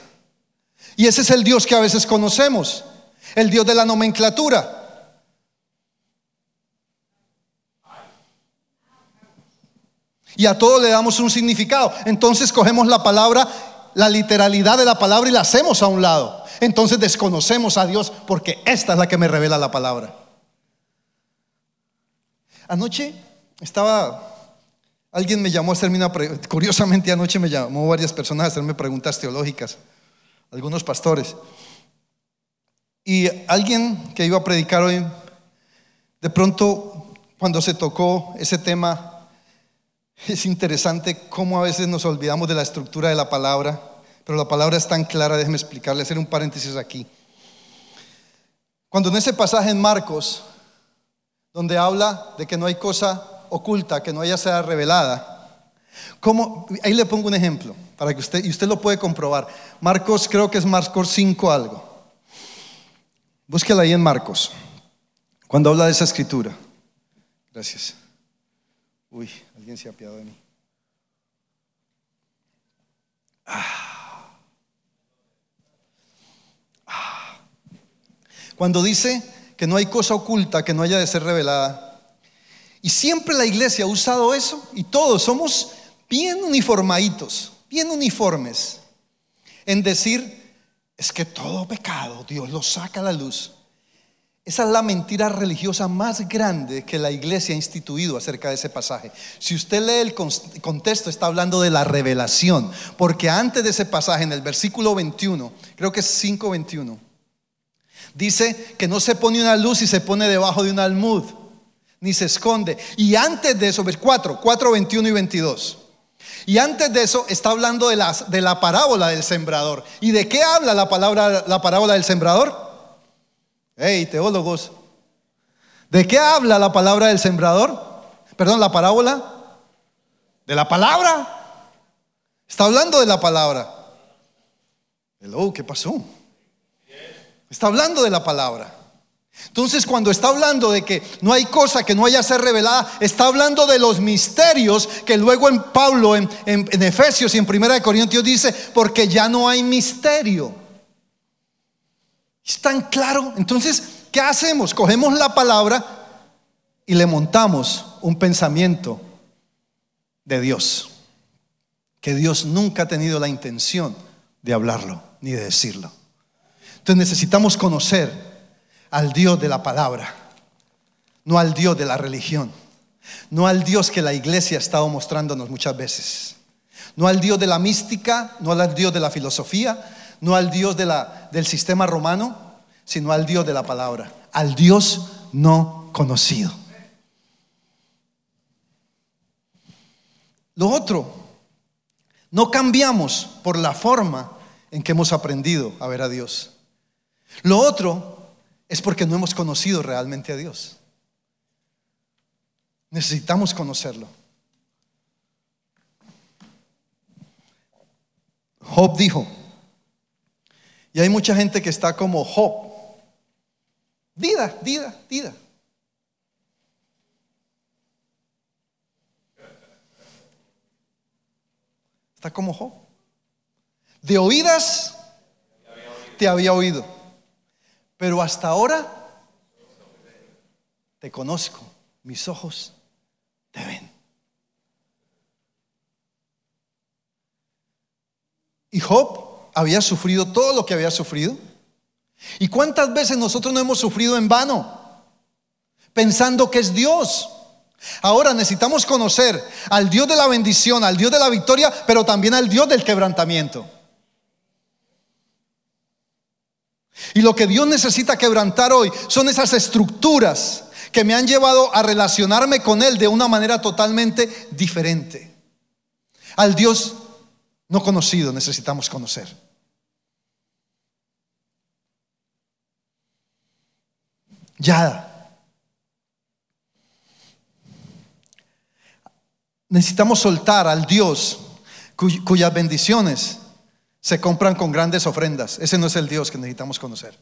Y ese es el Dios que a veces conocemos, el Dios de la nomenclatura. Y a todo le damos un significado. Entonces cogemos la palabra la literalidad de la palabra y la hacemos a un lado. Entonces desconocemos a Dios porque esta es la que me revela la palabra. Anoche estaba, alguien me llamó a hacerme una pregunta, curiosamente anoche me llamó varias personas a hacerme preguntas teológicas, algunos pastores. Y alguien que iba a predicar hoy, de pronto cuando se tocó ese tema, es interesante cómo a veces nos olvidamos de la estructura de la palabra, pero la palabra es tan clara, déjeme explicarle, hacer un paréntesis aquí. Cuando en ese pasaje en Marcos, donde habla de que no hay cosa oculta que no haya sea revelada, ahí le pongo un ejemplo para que usted, y usted lo puede comprobar. Marcos, creo que es Marcos 5 algo. Búsquela ahí en Marcos, cuando habla de esa escritura. Gracias. Uy, alguien se ha apiado de mí. Cuando dice que no hay cosa oculta que no haya de ser revelada. Y siempre la iglesia ha usado eso y todos somos bien uniformaditos, bien uniformes en decir, es que todo pecado Dios lo saca a la luz. Esa es la mentira religiosa más grande que la iglesia ha instituido acerca de ese pasaje. Si usted lee el contexto, está hablando de la revelación, porque antes de ese pasaje, en el versículo 21, creo que es 5.21, dice que no se pone una luz y se pone debajo de un almud, ni se esconde. Y antes de eso, 4, 4, 21 y 22. Y antes de eso está hablando de la, de la parábola del sembrador. ¿Y de qué habla la, palabra, la parábola del sembrador? Hey, teólogos, ¿de qué habla la palabra del sembrador? Perdón, la parábola. De la palabra. Está hablando de la palabra. Hello, ¿qué pasó? Está hablando de la palabra. Entonces, cuando está hablando de que no hay cosa que no haya ser revelada, está hablando de los misterios que luego en Pablo, en, en Efesios y en Primera de Corintios dice, porque ya no hay misterio. Es tan claro. Entonces, ¿qué hacemos? Cogemos la palabra y le montamos un pensamiento de Dios. Que Dios nunca ha tenido la intención de hablarlo ni de decirlo. Entonces necesitamos conocer al Dios de la palabra, no al Dios de la religión, no al Dios que la iglesia ha estado mostrándonos muchas veces, no al Dios de la mística, no al Dios de la filosofía, no al Dios de la, del sistema romano, sino al Dios de la palabra, al Dios no conocido. Lo otro No cambiamos por la forma en que hemos aprendido a ver a Dios. Lo otro es porque no hemos conocido realmente a Dios. Necesitamos conocerlo. Job dijo, y hay mucha gente que está como Job, vida, vida, vida. Está como Job. De oídas te había oído, pero hasta ahora te conozco, mis ojos te ven. Y Job había sufrido todo lo que había sufrido. ¿Y cuántas veces nosotros no hemos sufrido en vano? Pensando que es Dios. Ahora necesitamos conocer al Dios de la bendición, al Dios de la victoria, pero también al Dios del quebrantamiento. Y lo que Dios necesita quebrantar hoy son esas estructuras que me han llevado a relacionarme con Él de una manera totalmente diferente. Al Dios no conocido necesitamos conocer. Ya. Necesitamos soltar al Dios cuyas bendiciones se compran con grandes ofrendas. Ese no es el Dios que necesitamos conocer.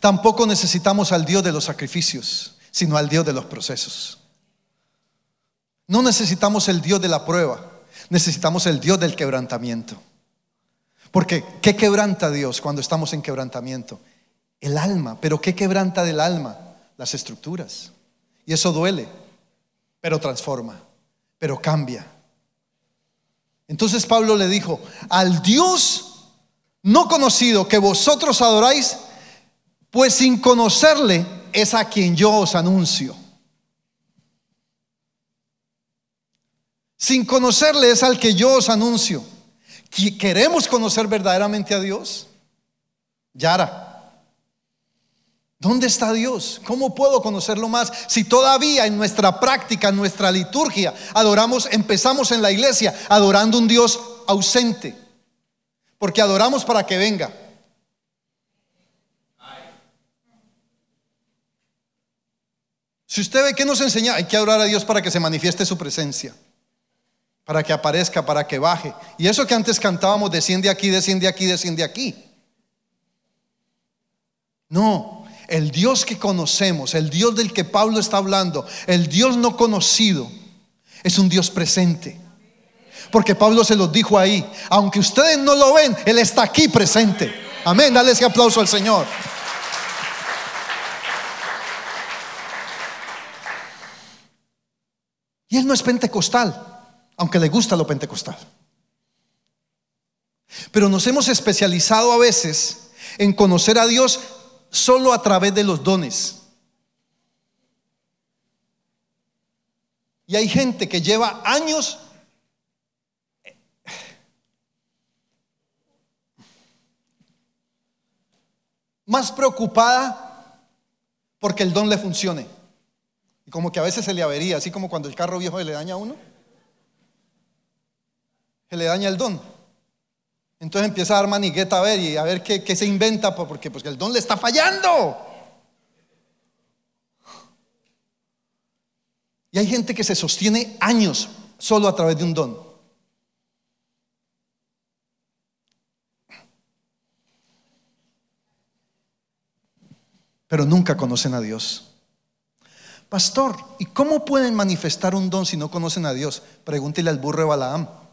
Tampoco necesitamos al Dios de los sacrificios, sino al Dios de los procesos. No necesitamos el Dios de la prueba, necesitamos el Dios del quebrantamiento. Porque, ¿qué quebranta Dios cuando estamos en quebrantamiento? El alma. ¿Pero qué quebranta del alma? Las estructuras. Y eso duele, pero transforma, pero cambia. Entonces Pablo le dijo, al Dios no conocido que vosotros adoráis, pues sin conocerle es a quien yo os anuncio. Sin conocerle es al que yo os anuncio. ¿Queremos conocer verdaderamente a Dios? Yara. ¿Dónde está Dios? ¿Cómo puedo conocerlo más si todavía en nuestra práctica, en nuestra liturgia, adoramos, empezamos en la iglesia adorando un Dios ausente? Porque adoramos para que venga. Si usted ve que nos enseña, hay que adorar a Dios para que se manifieste su presencia, para que aparezca, para que baje. Y eso que antes cantábamos, desciende aquí, desciende aquí, desciende aquí. No, el Dios que conocemos, el Dios del que Pablo está hablando, el Dios no conocido, es un Dios presente. Porque Pablo se los dijo ahí, aunque ustedes no lo ven, Él está aquí presente. Amén, dale ese aplauso al Señor. Y Él no es pentecostal, aunque le gusta lo pentecostal. Pero nos hemos especializado a veces en conocer a Dios solo a través de los dones. Y hay gente que lleva años más preocupada porque el don le funcione. Y como que a veces se le avería, así como cuando el carro viejo le daña a uno, se le daña el don. Entonces empieza a dar manigueta a ver y a ver qué, se inventa, porque pues el don le está fallando. Y hay gente que se sostiene años solo a través de un don. Pero nunca conocen a Dios. Pastor, ¿y cómo pueden manifestar un don si no conocen a Dios? Pregúntele al burro de Balaam.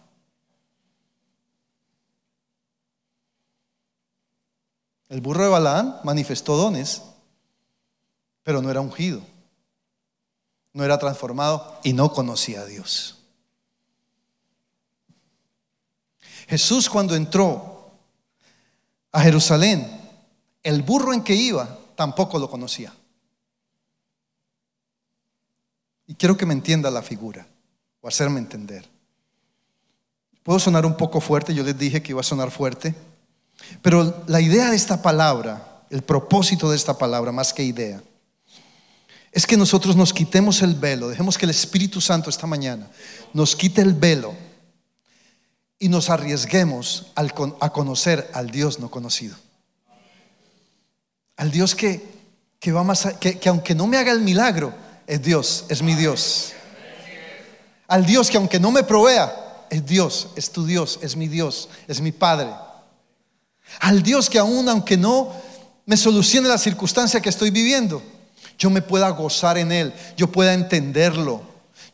El burro de Balaán manifestó dones, pero no era ungido, no era transformado y no conocía a Dios. Jesús cuando entró a Jerusalén, el burro en que iba tampoco lo conocía. Y quiero que me entienda la figura o hacerme entender. Puedo sonar un poco fuerte, yo les dije que iba a sonar fuerte. Pero la idea de esta palabra, el propósito de esta palabra, más que idea, es que nosotros nos quitemos el velo, dejemos que el Espíritu Santo esta mañana nos quite el velo y nos arriesguemos a conocer al Dios no conocido. Al Dios que, que va más que, que aunque no me haga el milagro, es Dios, es mi Dios. Al Dios que aunque no me provea, es Dios, es tu Dios, es mi Dios, es mi Padre. Al Dios que aún aunque no me solucione la circunstancia que estoy viviendo, yo me pueda gozar en Él, yo pueda entenderlo,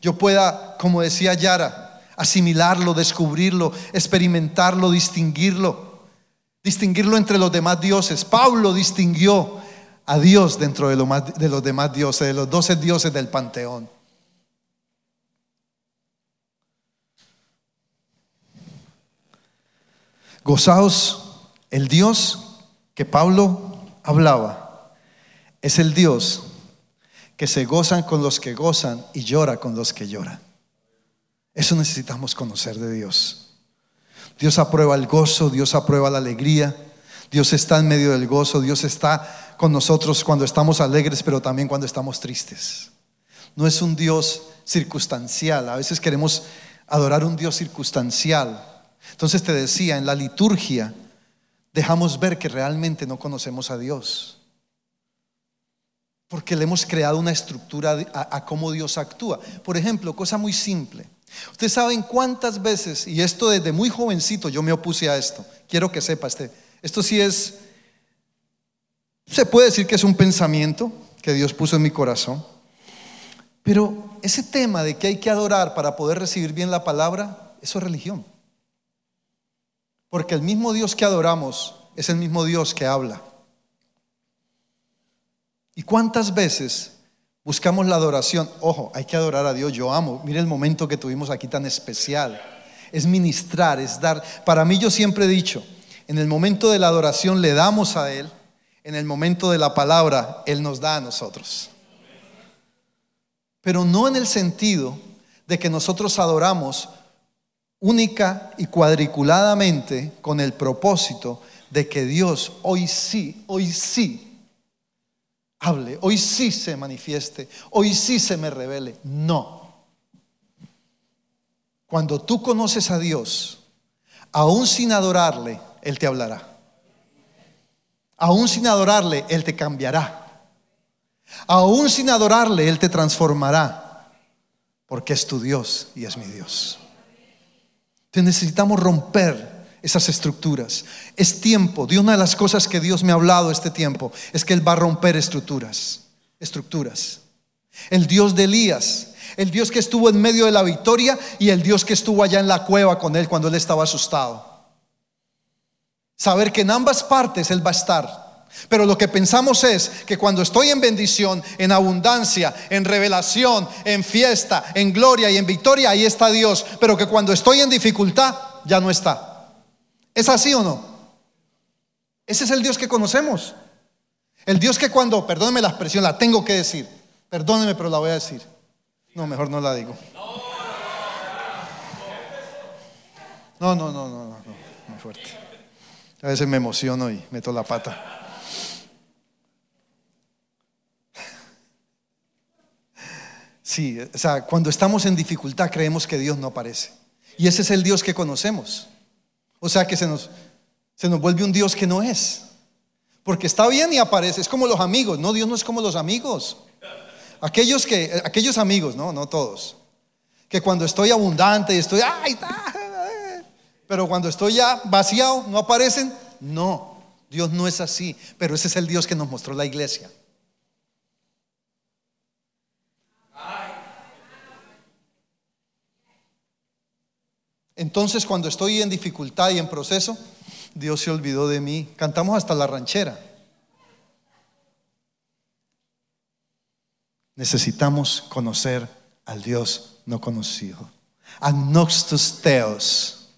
yo pueda, como decía Yara, asimilarlo, descubrirlo, experimentarlo, distinguirlo, distinguirlo entre los demás dioses. Pablo distinguió a Dios dentro de, de los demás dioses, de los doce dioses del panteón. Gozaos el Dios que Pablo hablaba, es el Dios que se gozan con los que gozan y llora con los que lloran. Eso necesitamos conocer de Dios. Dios aprueba el gozo, Dios aprueba la alegría, Dios está en medio del gozo, Dios está con nosotros cuando estamos alegres, pero también cuando estamos tristes. No es un Dios circunstancial, a veces queremos adorar un Dios circunstancial. Entonces te decía, en la liturgia dejamos ver que realmente no conocemos a Dios. Porque le hemos creado una estructura a, cómo Dios actúa. Por ejemplo, cosa muy simple. Ustedes saben cuántas veces, y esto desde muy jovencito yo me opuse a esto. Quiero que sepa, este, esto sí es, se puede decir que es un pensamiento que Dios puso en mi corazón. Pero ese tema de que hay que adorar para poder recibir bien la palabra, eso es religión. Porque el mismo Dios que adoramos es el mismo Dios que habla. ¿Y cuántas veces buscamos la adoración? Ojo, hay que adorar a Dios, yo amo. Mire el momento que tuvimos aquí tan especial. Es ministrar, es dar. Para mí yo siempre he dicho, en el momento de la adoración le damos a Él, en el momento de la palabra Él nos da a nosotros. Pero no en el sentido de que nosotros adoramos única y cuadriculadamente con el propósito de que Dios hoy sí, hoy sí hable, hoy sí se manifieste, hoy sí se me revele. No. Cuando tú conoces a Dios, aún sin adorarle, Él te hablará. Aún sin adorarle, Él te cambiará. Aún sin adorarle, Él te transformará. Porque es tu Dios y es mi Dios. Entonces necesitamos romper esas estructuras. Es tiempo. De una de las cosas que Dios me ha hablado este tiempo es que Él va a romper estructuras. Estructuras. El Dios de Elías, el Dios que estuvo en medio de la victoria y el Dios que estuvo allá en la cueva con Él cuando Él estaba asustado. Saber que en ambas partes Él va a estar. Pero lo que pensamos es que cuando estoy en bendición, en abundancia, en revelación, en fiesta, en gloria y en victoria, ahí está Dios. Pero que cuando estoy en dificultad, ya no está. ¿Es así o no? Ese es el Dios que conocemos. El Dios que cuando, perdóneme la expresión, la tengo que decir. Perdóneme, pero la voy a decir. No, mejor no la digo. No, no, no, no, no, no, muy fuerte. A veces me emociono y meto la pata. Sí, o sea, cuando estamos en dificultad creemos que Dios no aparece. Y ese es el Dios que conocemos. O sea que se nos, se nos vuelve un Dios que no es. Porque está bien y aparece, es como los amigos, no, Dios no es como los amigos. Aquellos que, aquellos amigos, no, no todos. Que cuando estoy abundante y estoy, ay, pero cuando estoy ya vaciado, no aparecen. No, Dios no es así, pero ese es el Dios que nos mostró la iglesia. Entonces cuando estoy en dificultad y en proceso, Dios se olvidó de mí. Cantamos hasta la ranchera. Necesitamos conocer al Dios no conocido. Agnostos Theos,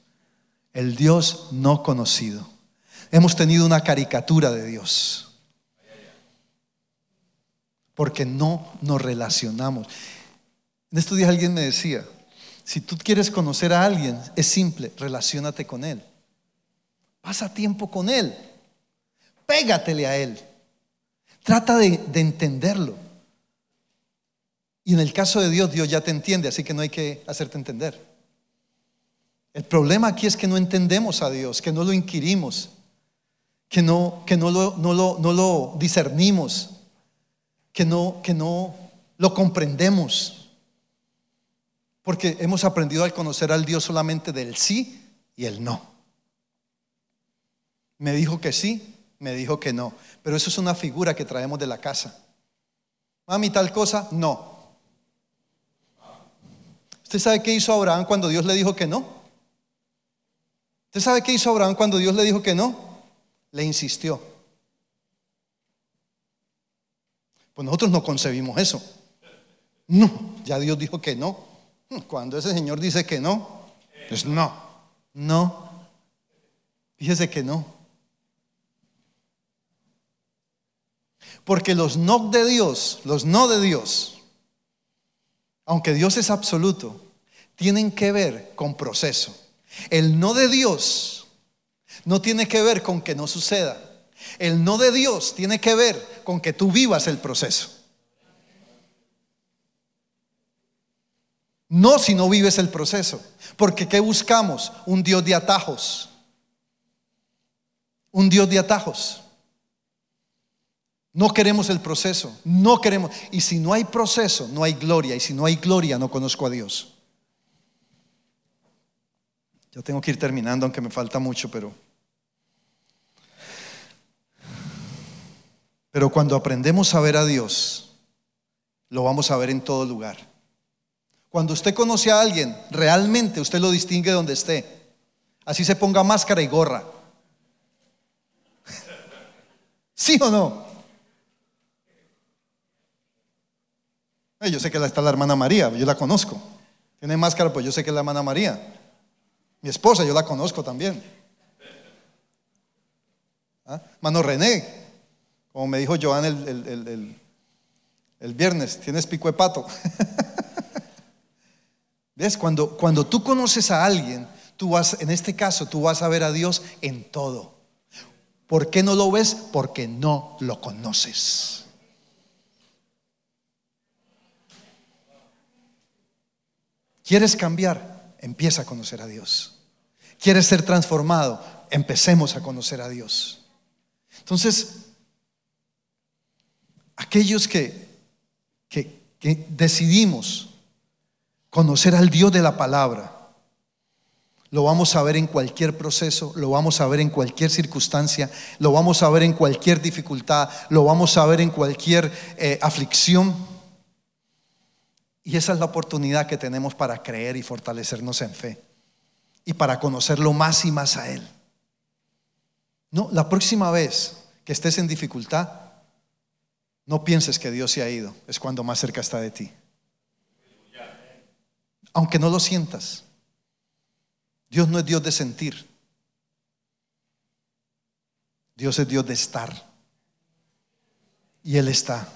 el Dios no conocido. Hemos tenido una caricatura de Dios. Porque no nos relacionamos. En estos días alguien me decía, si tú quieres conocer a alguien, es simple, relacionate con él. Pasa tiempo con él. Pégatele a él. Trata de, entenderlo. Y en el caso de Dios, Dios ya te entiende, así que no hay que hacerte entender. El problema aquí es que no entendemos a Dios, que no lo inquirimos, que no, que no, lo, discernimos, que no lo comprendemos. Porque hemos aprendido a conocer al Dios solamente del sí y el no. Me dijo que sí, me dijo que no. Pero eso es una figura que traemos de la casa. Mami, tal cosa, no. ¿Usted sabe qué hizo Abraham cuando Dios le dijo que no? ¿Usted sabe qué hizo Abraham cuando Dios le dijo que no? Le insistió. Pues nosotros no concebimos eso. No, ya Dios dijo que no. Cuando ese Señor dice que no, pues no, no. Fíjese que no. Porque los no de Dios, los no de Dios, aunque Dios es absoluto, tienen que ver con proceso. El no de Dios no tiene que ver con que no suceda. El no de Dios tiene que ver con que tú vivas el proceso. No si no vives el proceso. Porque ¿qué buscamos? Un Dios de atajos. Un Dios de atajos. No queremos el proceso, no queremos. Y si no hay proceso, no hay gloria. Y si no hay gloria, no conozco a Dios. Yo tengo que ir terminando, aunque me falta mucho, pero... Pero cuando aprendemos a ver a Dios, lo vamos a ver en todo lugar. Cuando usted conoce a alguien, realmente usted lo distingue donde esté. Así se ponga máscara y gorra. ¿Sí o no? Eh, yo sé que está la hermana María, yo la conozco. Tiene máscara, pues yo sé que es la hermana María. Mi esposa, yo la conozco también. ¿Ah? Mano René, como me dijo Joan el, el, viernes, tienes pico de pato. ¿Ves? Cuando, cuando tú conoces a alguien, tú vas, en este caso, tú vas a ver a Dios en todo. ¿Por qué no lo ves? Porque no lo conoces. ¿Quieres cambiar? Empieza a conocer a Dios. ¿Quieres ser transformado? Empecemos a conocer a Dios. Entonces, aquellos que, que, decidimos conocer al Dios de la palabra, lo vamos a ver en cualquier proceso, lo vamos a ver en cualquier circunstancia, lo vamos a ver en cualquier dificultad, lo vamos a ver en cualquier eh, aflicción. Y esa es la oportunidad que tenemos para creer y fortalecernos en fe y para conocerlo más y más a Él. No, la próxima vez que estés en dificultad, no pienses que Dios se ha ido, es cuando más cerca está de ti. Aunque no lo sientas, Dios no es Dios de sentir, Dios es Dios de estar. Y Él está.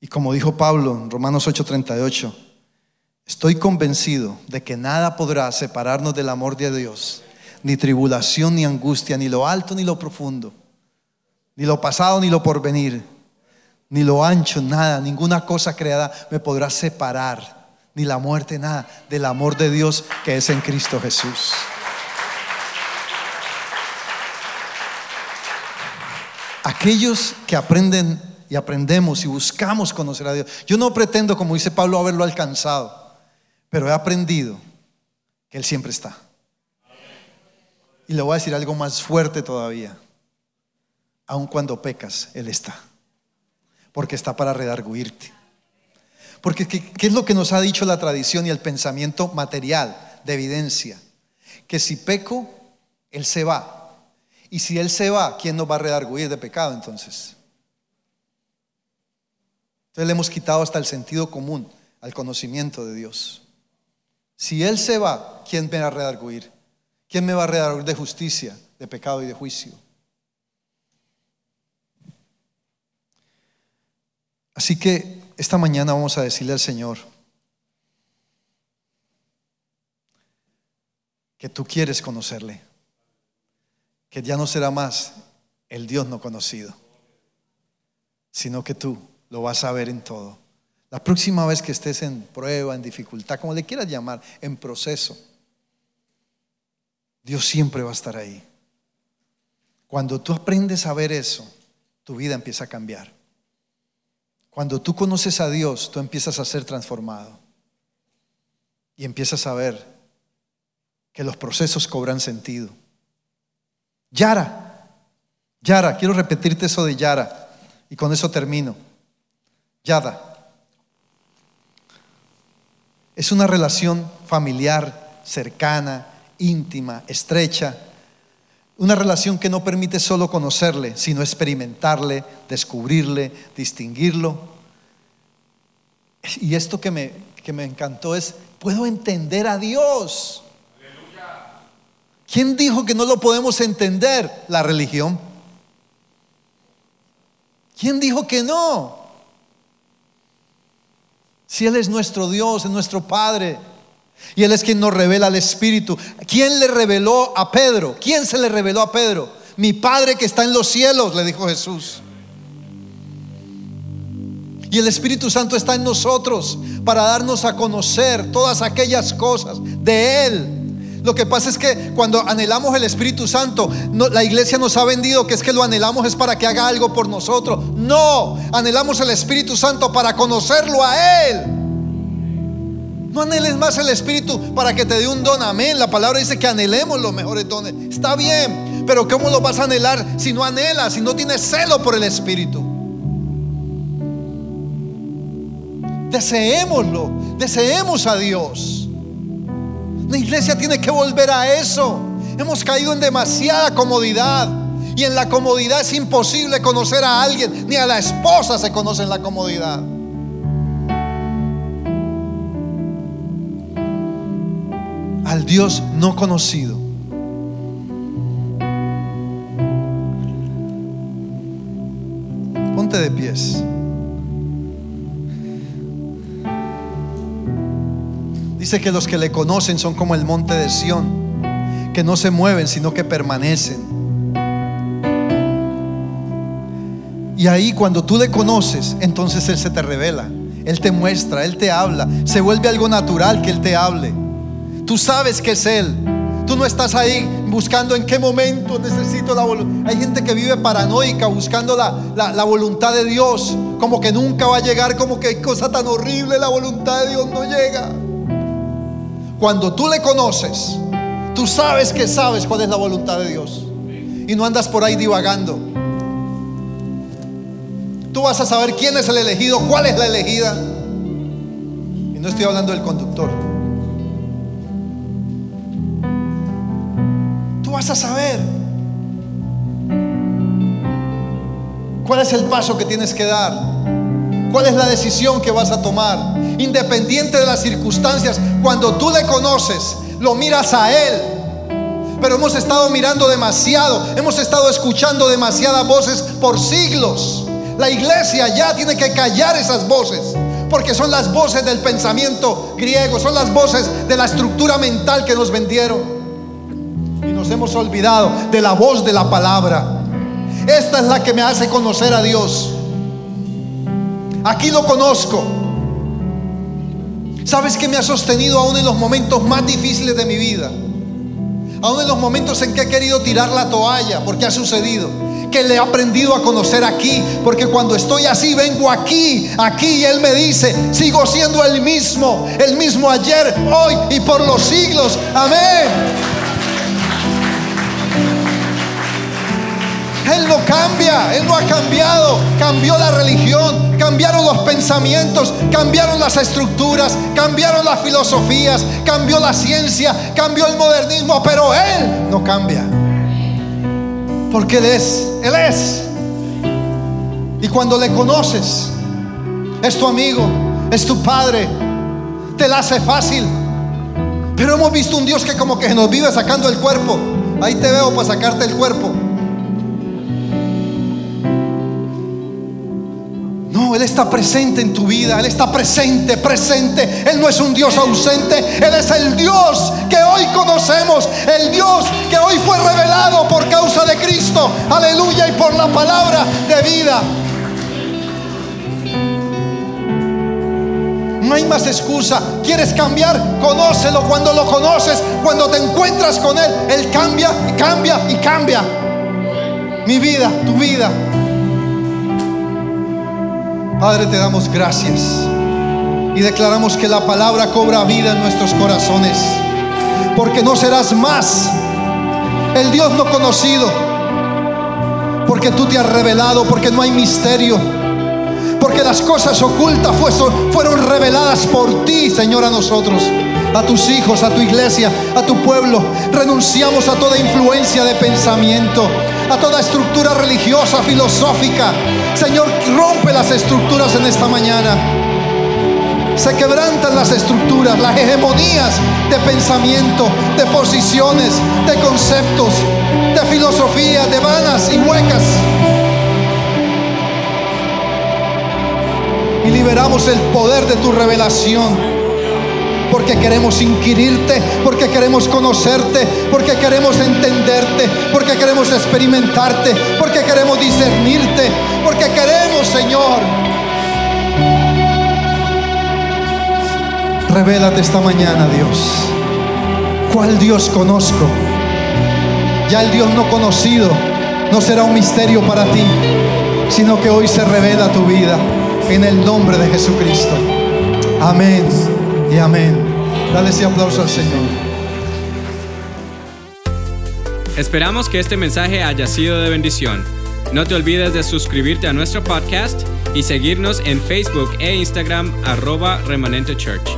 Y como dijo Pablo en Romanos 8:38, estoy convencido de que nada podrá separarnos del amor de Dios, ni tribulación, ni angustia, ni lo alto, ni lo profundo, ni lo pasado, ni lo porvenir, ni lo ancho, nada, ninguna cosa creada me podrá separar, ni la muerte, nada, del amor de Dios que es en Cristo Jesús. Aquellos que aprenden y aprendemos y buscamos conocer a Dios. Yo no pretendo, como dice Pablo, haberlo alcanzado, pero he aprendido que Él siempre está. Y le voy a decir algo más fuerte todavía. Aun cuando pecas, Él está. Porque está para redarguirte. Porque ¿qué, ¿qué, es lo que nos ha dicho la tradición y el pensamiento material de evidencia? Que si peco, Él se va. Y si Él se va, ¿quién nos va a redarguir de pecado entonces? Entonces le hemos quitado hasta el sentido común al conocimiento de Dios. Si Él se va, ¿quién me va a redarguir? ¿Quién me va a redarguir de justicia, de pecado y de juicio? Así que esta mañana vamos a decirle al Señor que tú quieres conocerle, que ya no será más el Dios no conocido, sino que tú lo vas a ver en todo. La próxima vez que estés en prueba, en dificultad, como le quieras llamar, en proceso, Dios siempre va a estar ahí. Cuando tú aprendes a ver eso, tu vida empieza a cambiar. Cuando tú conoces a Dios, tú empiezas a ser transformado. Y empiezas a ver que los procesos cobran sentido. Yara, Yara, quiero repetirte eso de Yara y con eso termino. Yada. Es una relación familiar, cercana, íntima, estrecha. Una relación que no permite solo conocerle, sino experimentarle, descubrirle, distinguirlo. Y esto que me, que me encantó es, puedo entender a Dios. ¿Quién dijo que no lo podemos entender? La religión. ¿Quién dijo que no? Si Él es nuestro Dios, es nuestro Padre. Y Él es quien nos revela el Espíritu. ¿Quién le reveló a Pedro? ¿Quién se le reveló a Pedro? Mi Padre que está en los cielos, le dijo Jesús. Y el Espíritu Santo está en nosotros para darnos a conocer todas aquellas cosas de Él lo que pasa es que cuando anhelamos el Espíritu Santo, la iglesia nos ha vendido que es que lo anhelamos es para que haga algo por nosotros. No, anhelamos el Espíritu Santo para conocerlo a Él. No anheles más el Espíritu para que te dé un don. Amén. La palabra dice que anhelemos los mejores dones. Está bien, pero ¿cómo lo vas a anhelar si no anhelas, si no tienes celo por el Espíritu? Deseémoslo, deseemos a Dios. La iglesia tiene que volver a eso. Hemos caído en demasiada comodidad. Y en la comodidad es imposible conocer a alguien. Ni a la esposa se conoce en la comodidad. Al Dios no conocido. Ponte de pies. Dice que los que le conocen son como el monte de Sión, que no se mueven, sino que permanecen. Y ahí cuando tú le conoces, entonces Él se te revela, Él te muestra, Él te habla, se vuelve algo natural que Él te hable. Tú sabes que es Él. Tú no estás ahí buscando en qué momento necesito la voluntad. Hay gente que vive paranoica buscando la, la, voluntad de Dios, como que nunca va a llegar, como que hay cosa tan horrible, la voluntad de Dios no llega. Cuando tú le conoces, tú sabes que sabes cuál es la voluntad de Dios. Y no andas por ahí divagando. Tú vas a saber quién es el elegido, cuál es la elegida. Y no estoy hablando del conductor. Vas a saber cuál es el paso que tienes que dar. ¿Cuál es la decisión que vas a tomar? Independiente de las circunstancias, cuando tú le conoces, lo miras a Él. Pero hemos estado mirando demasiado, hemos estado escuchando demasiadas voces por siglos. La iglesia ya tiene que callar esas voces, porque son las voces del pensamiento griego, son las voces de la estructura mental que nos vendieron. Hemos olvidado de la voz de la palabra. Esta es la que me hace conocer a Dios. Aquí lo conozco. ¿Sabes que me ha sostenido aún en los momentos más difíciles de mi vida? Aún en los momentos en que he querido tirar la toalla, porque ha sucedido. Que le he aprendido a conocer aquí, porque cuando estoy así, vengo aquí, aquí, y Él me dice, sigo siendo el mismo, el mismo ayer, hoy y por los siglos. Amén. Él no cambia, Él no ha cambiado. Cambió la religión, cambiaron los pensamientos, cambiaron las estructuras, cambiaron las filosofías, cambió la ciencia, cambió el modernismo, pero Él no cambia. Porque Él es, Él es. Y cuando le conoces, es tu amigo, es tu padre, te la hace fácil. Pero hemos visto un Dios que como que nos vive sacando el cuerpo. Ahí te veo para sacarte el cuerpo. Él está presente en tu vida. Él está presente, presente. Él no es un Dios ausente. Él es el Dios que hoy conocemos. El Dios que hoy fue revelado por causa de Cristo. Aleluya. Y por la palabra de vida. No hay más excusa. ¿Quieres cambiar? Conócelo. Cuando lo conoces, cuando te encuentras con Él, Él cambia y cambia y cambia. Mi vida, tu vida. Padre, te damos gracias y declaramos que la palabra cobra vida en nuestros corazones, porque no serás más el Dios no conocido, porque tú te has revelado, porque no hay misterio, porque las cosas ocultas fueron reveladas por ti, Señor, a nosotros, a tus hijos, a tu iglesia, a tu pueblo. Renunciamos a toda influencia de pensamiento, a toda estructura religiosa, filosófica. Señor, rompe las estructuras en esta mañana. Se quebrantan las estructuras, las hegemonías de pensamiento, de posiciones, de conceptos, de filosofía, de vanas y huecas. Y liberamos el poder de tu revelación porque queremos inquirirte, porque queremos conocerte, porque queremos entenderte, porque queremos experimentarte, porque queremos discernirte, porque queremos, Señor. Revélate esta mañana, Dios. ¿Cuál Dios conozco? Ya el Dios no conocido no será un misterio para ti, sino que hoy se revela tu vida en el nombre de Jesucristo. Amén y amén. Dale ese aplauso al Señor. Esperamos que este mensaje haya sido de bendición. No te olvides de suscribirte a nuestro podcast y seguirnos en Facebook e Instagram arroba remanente church.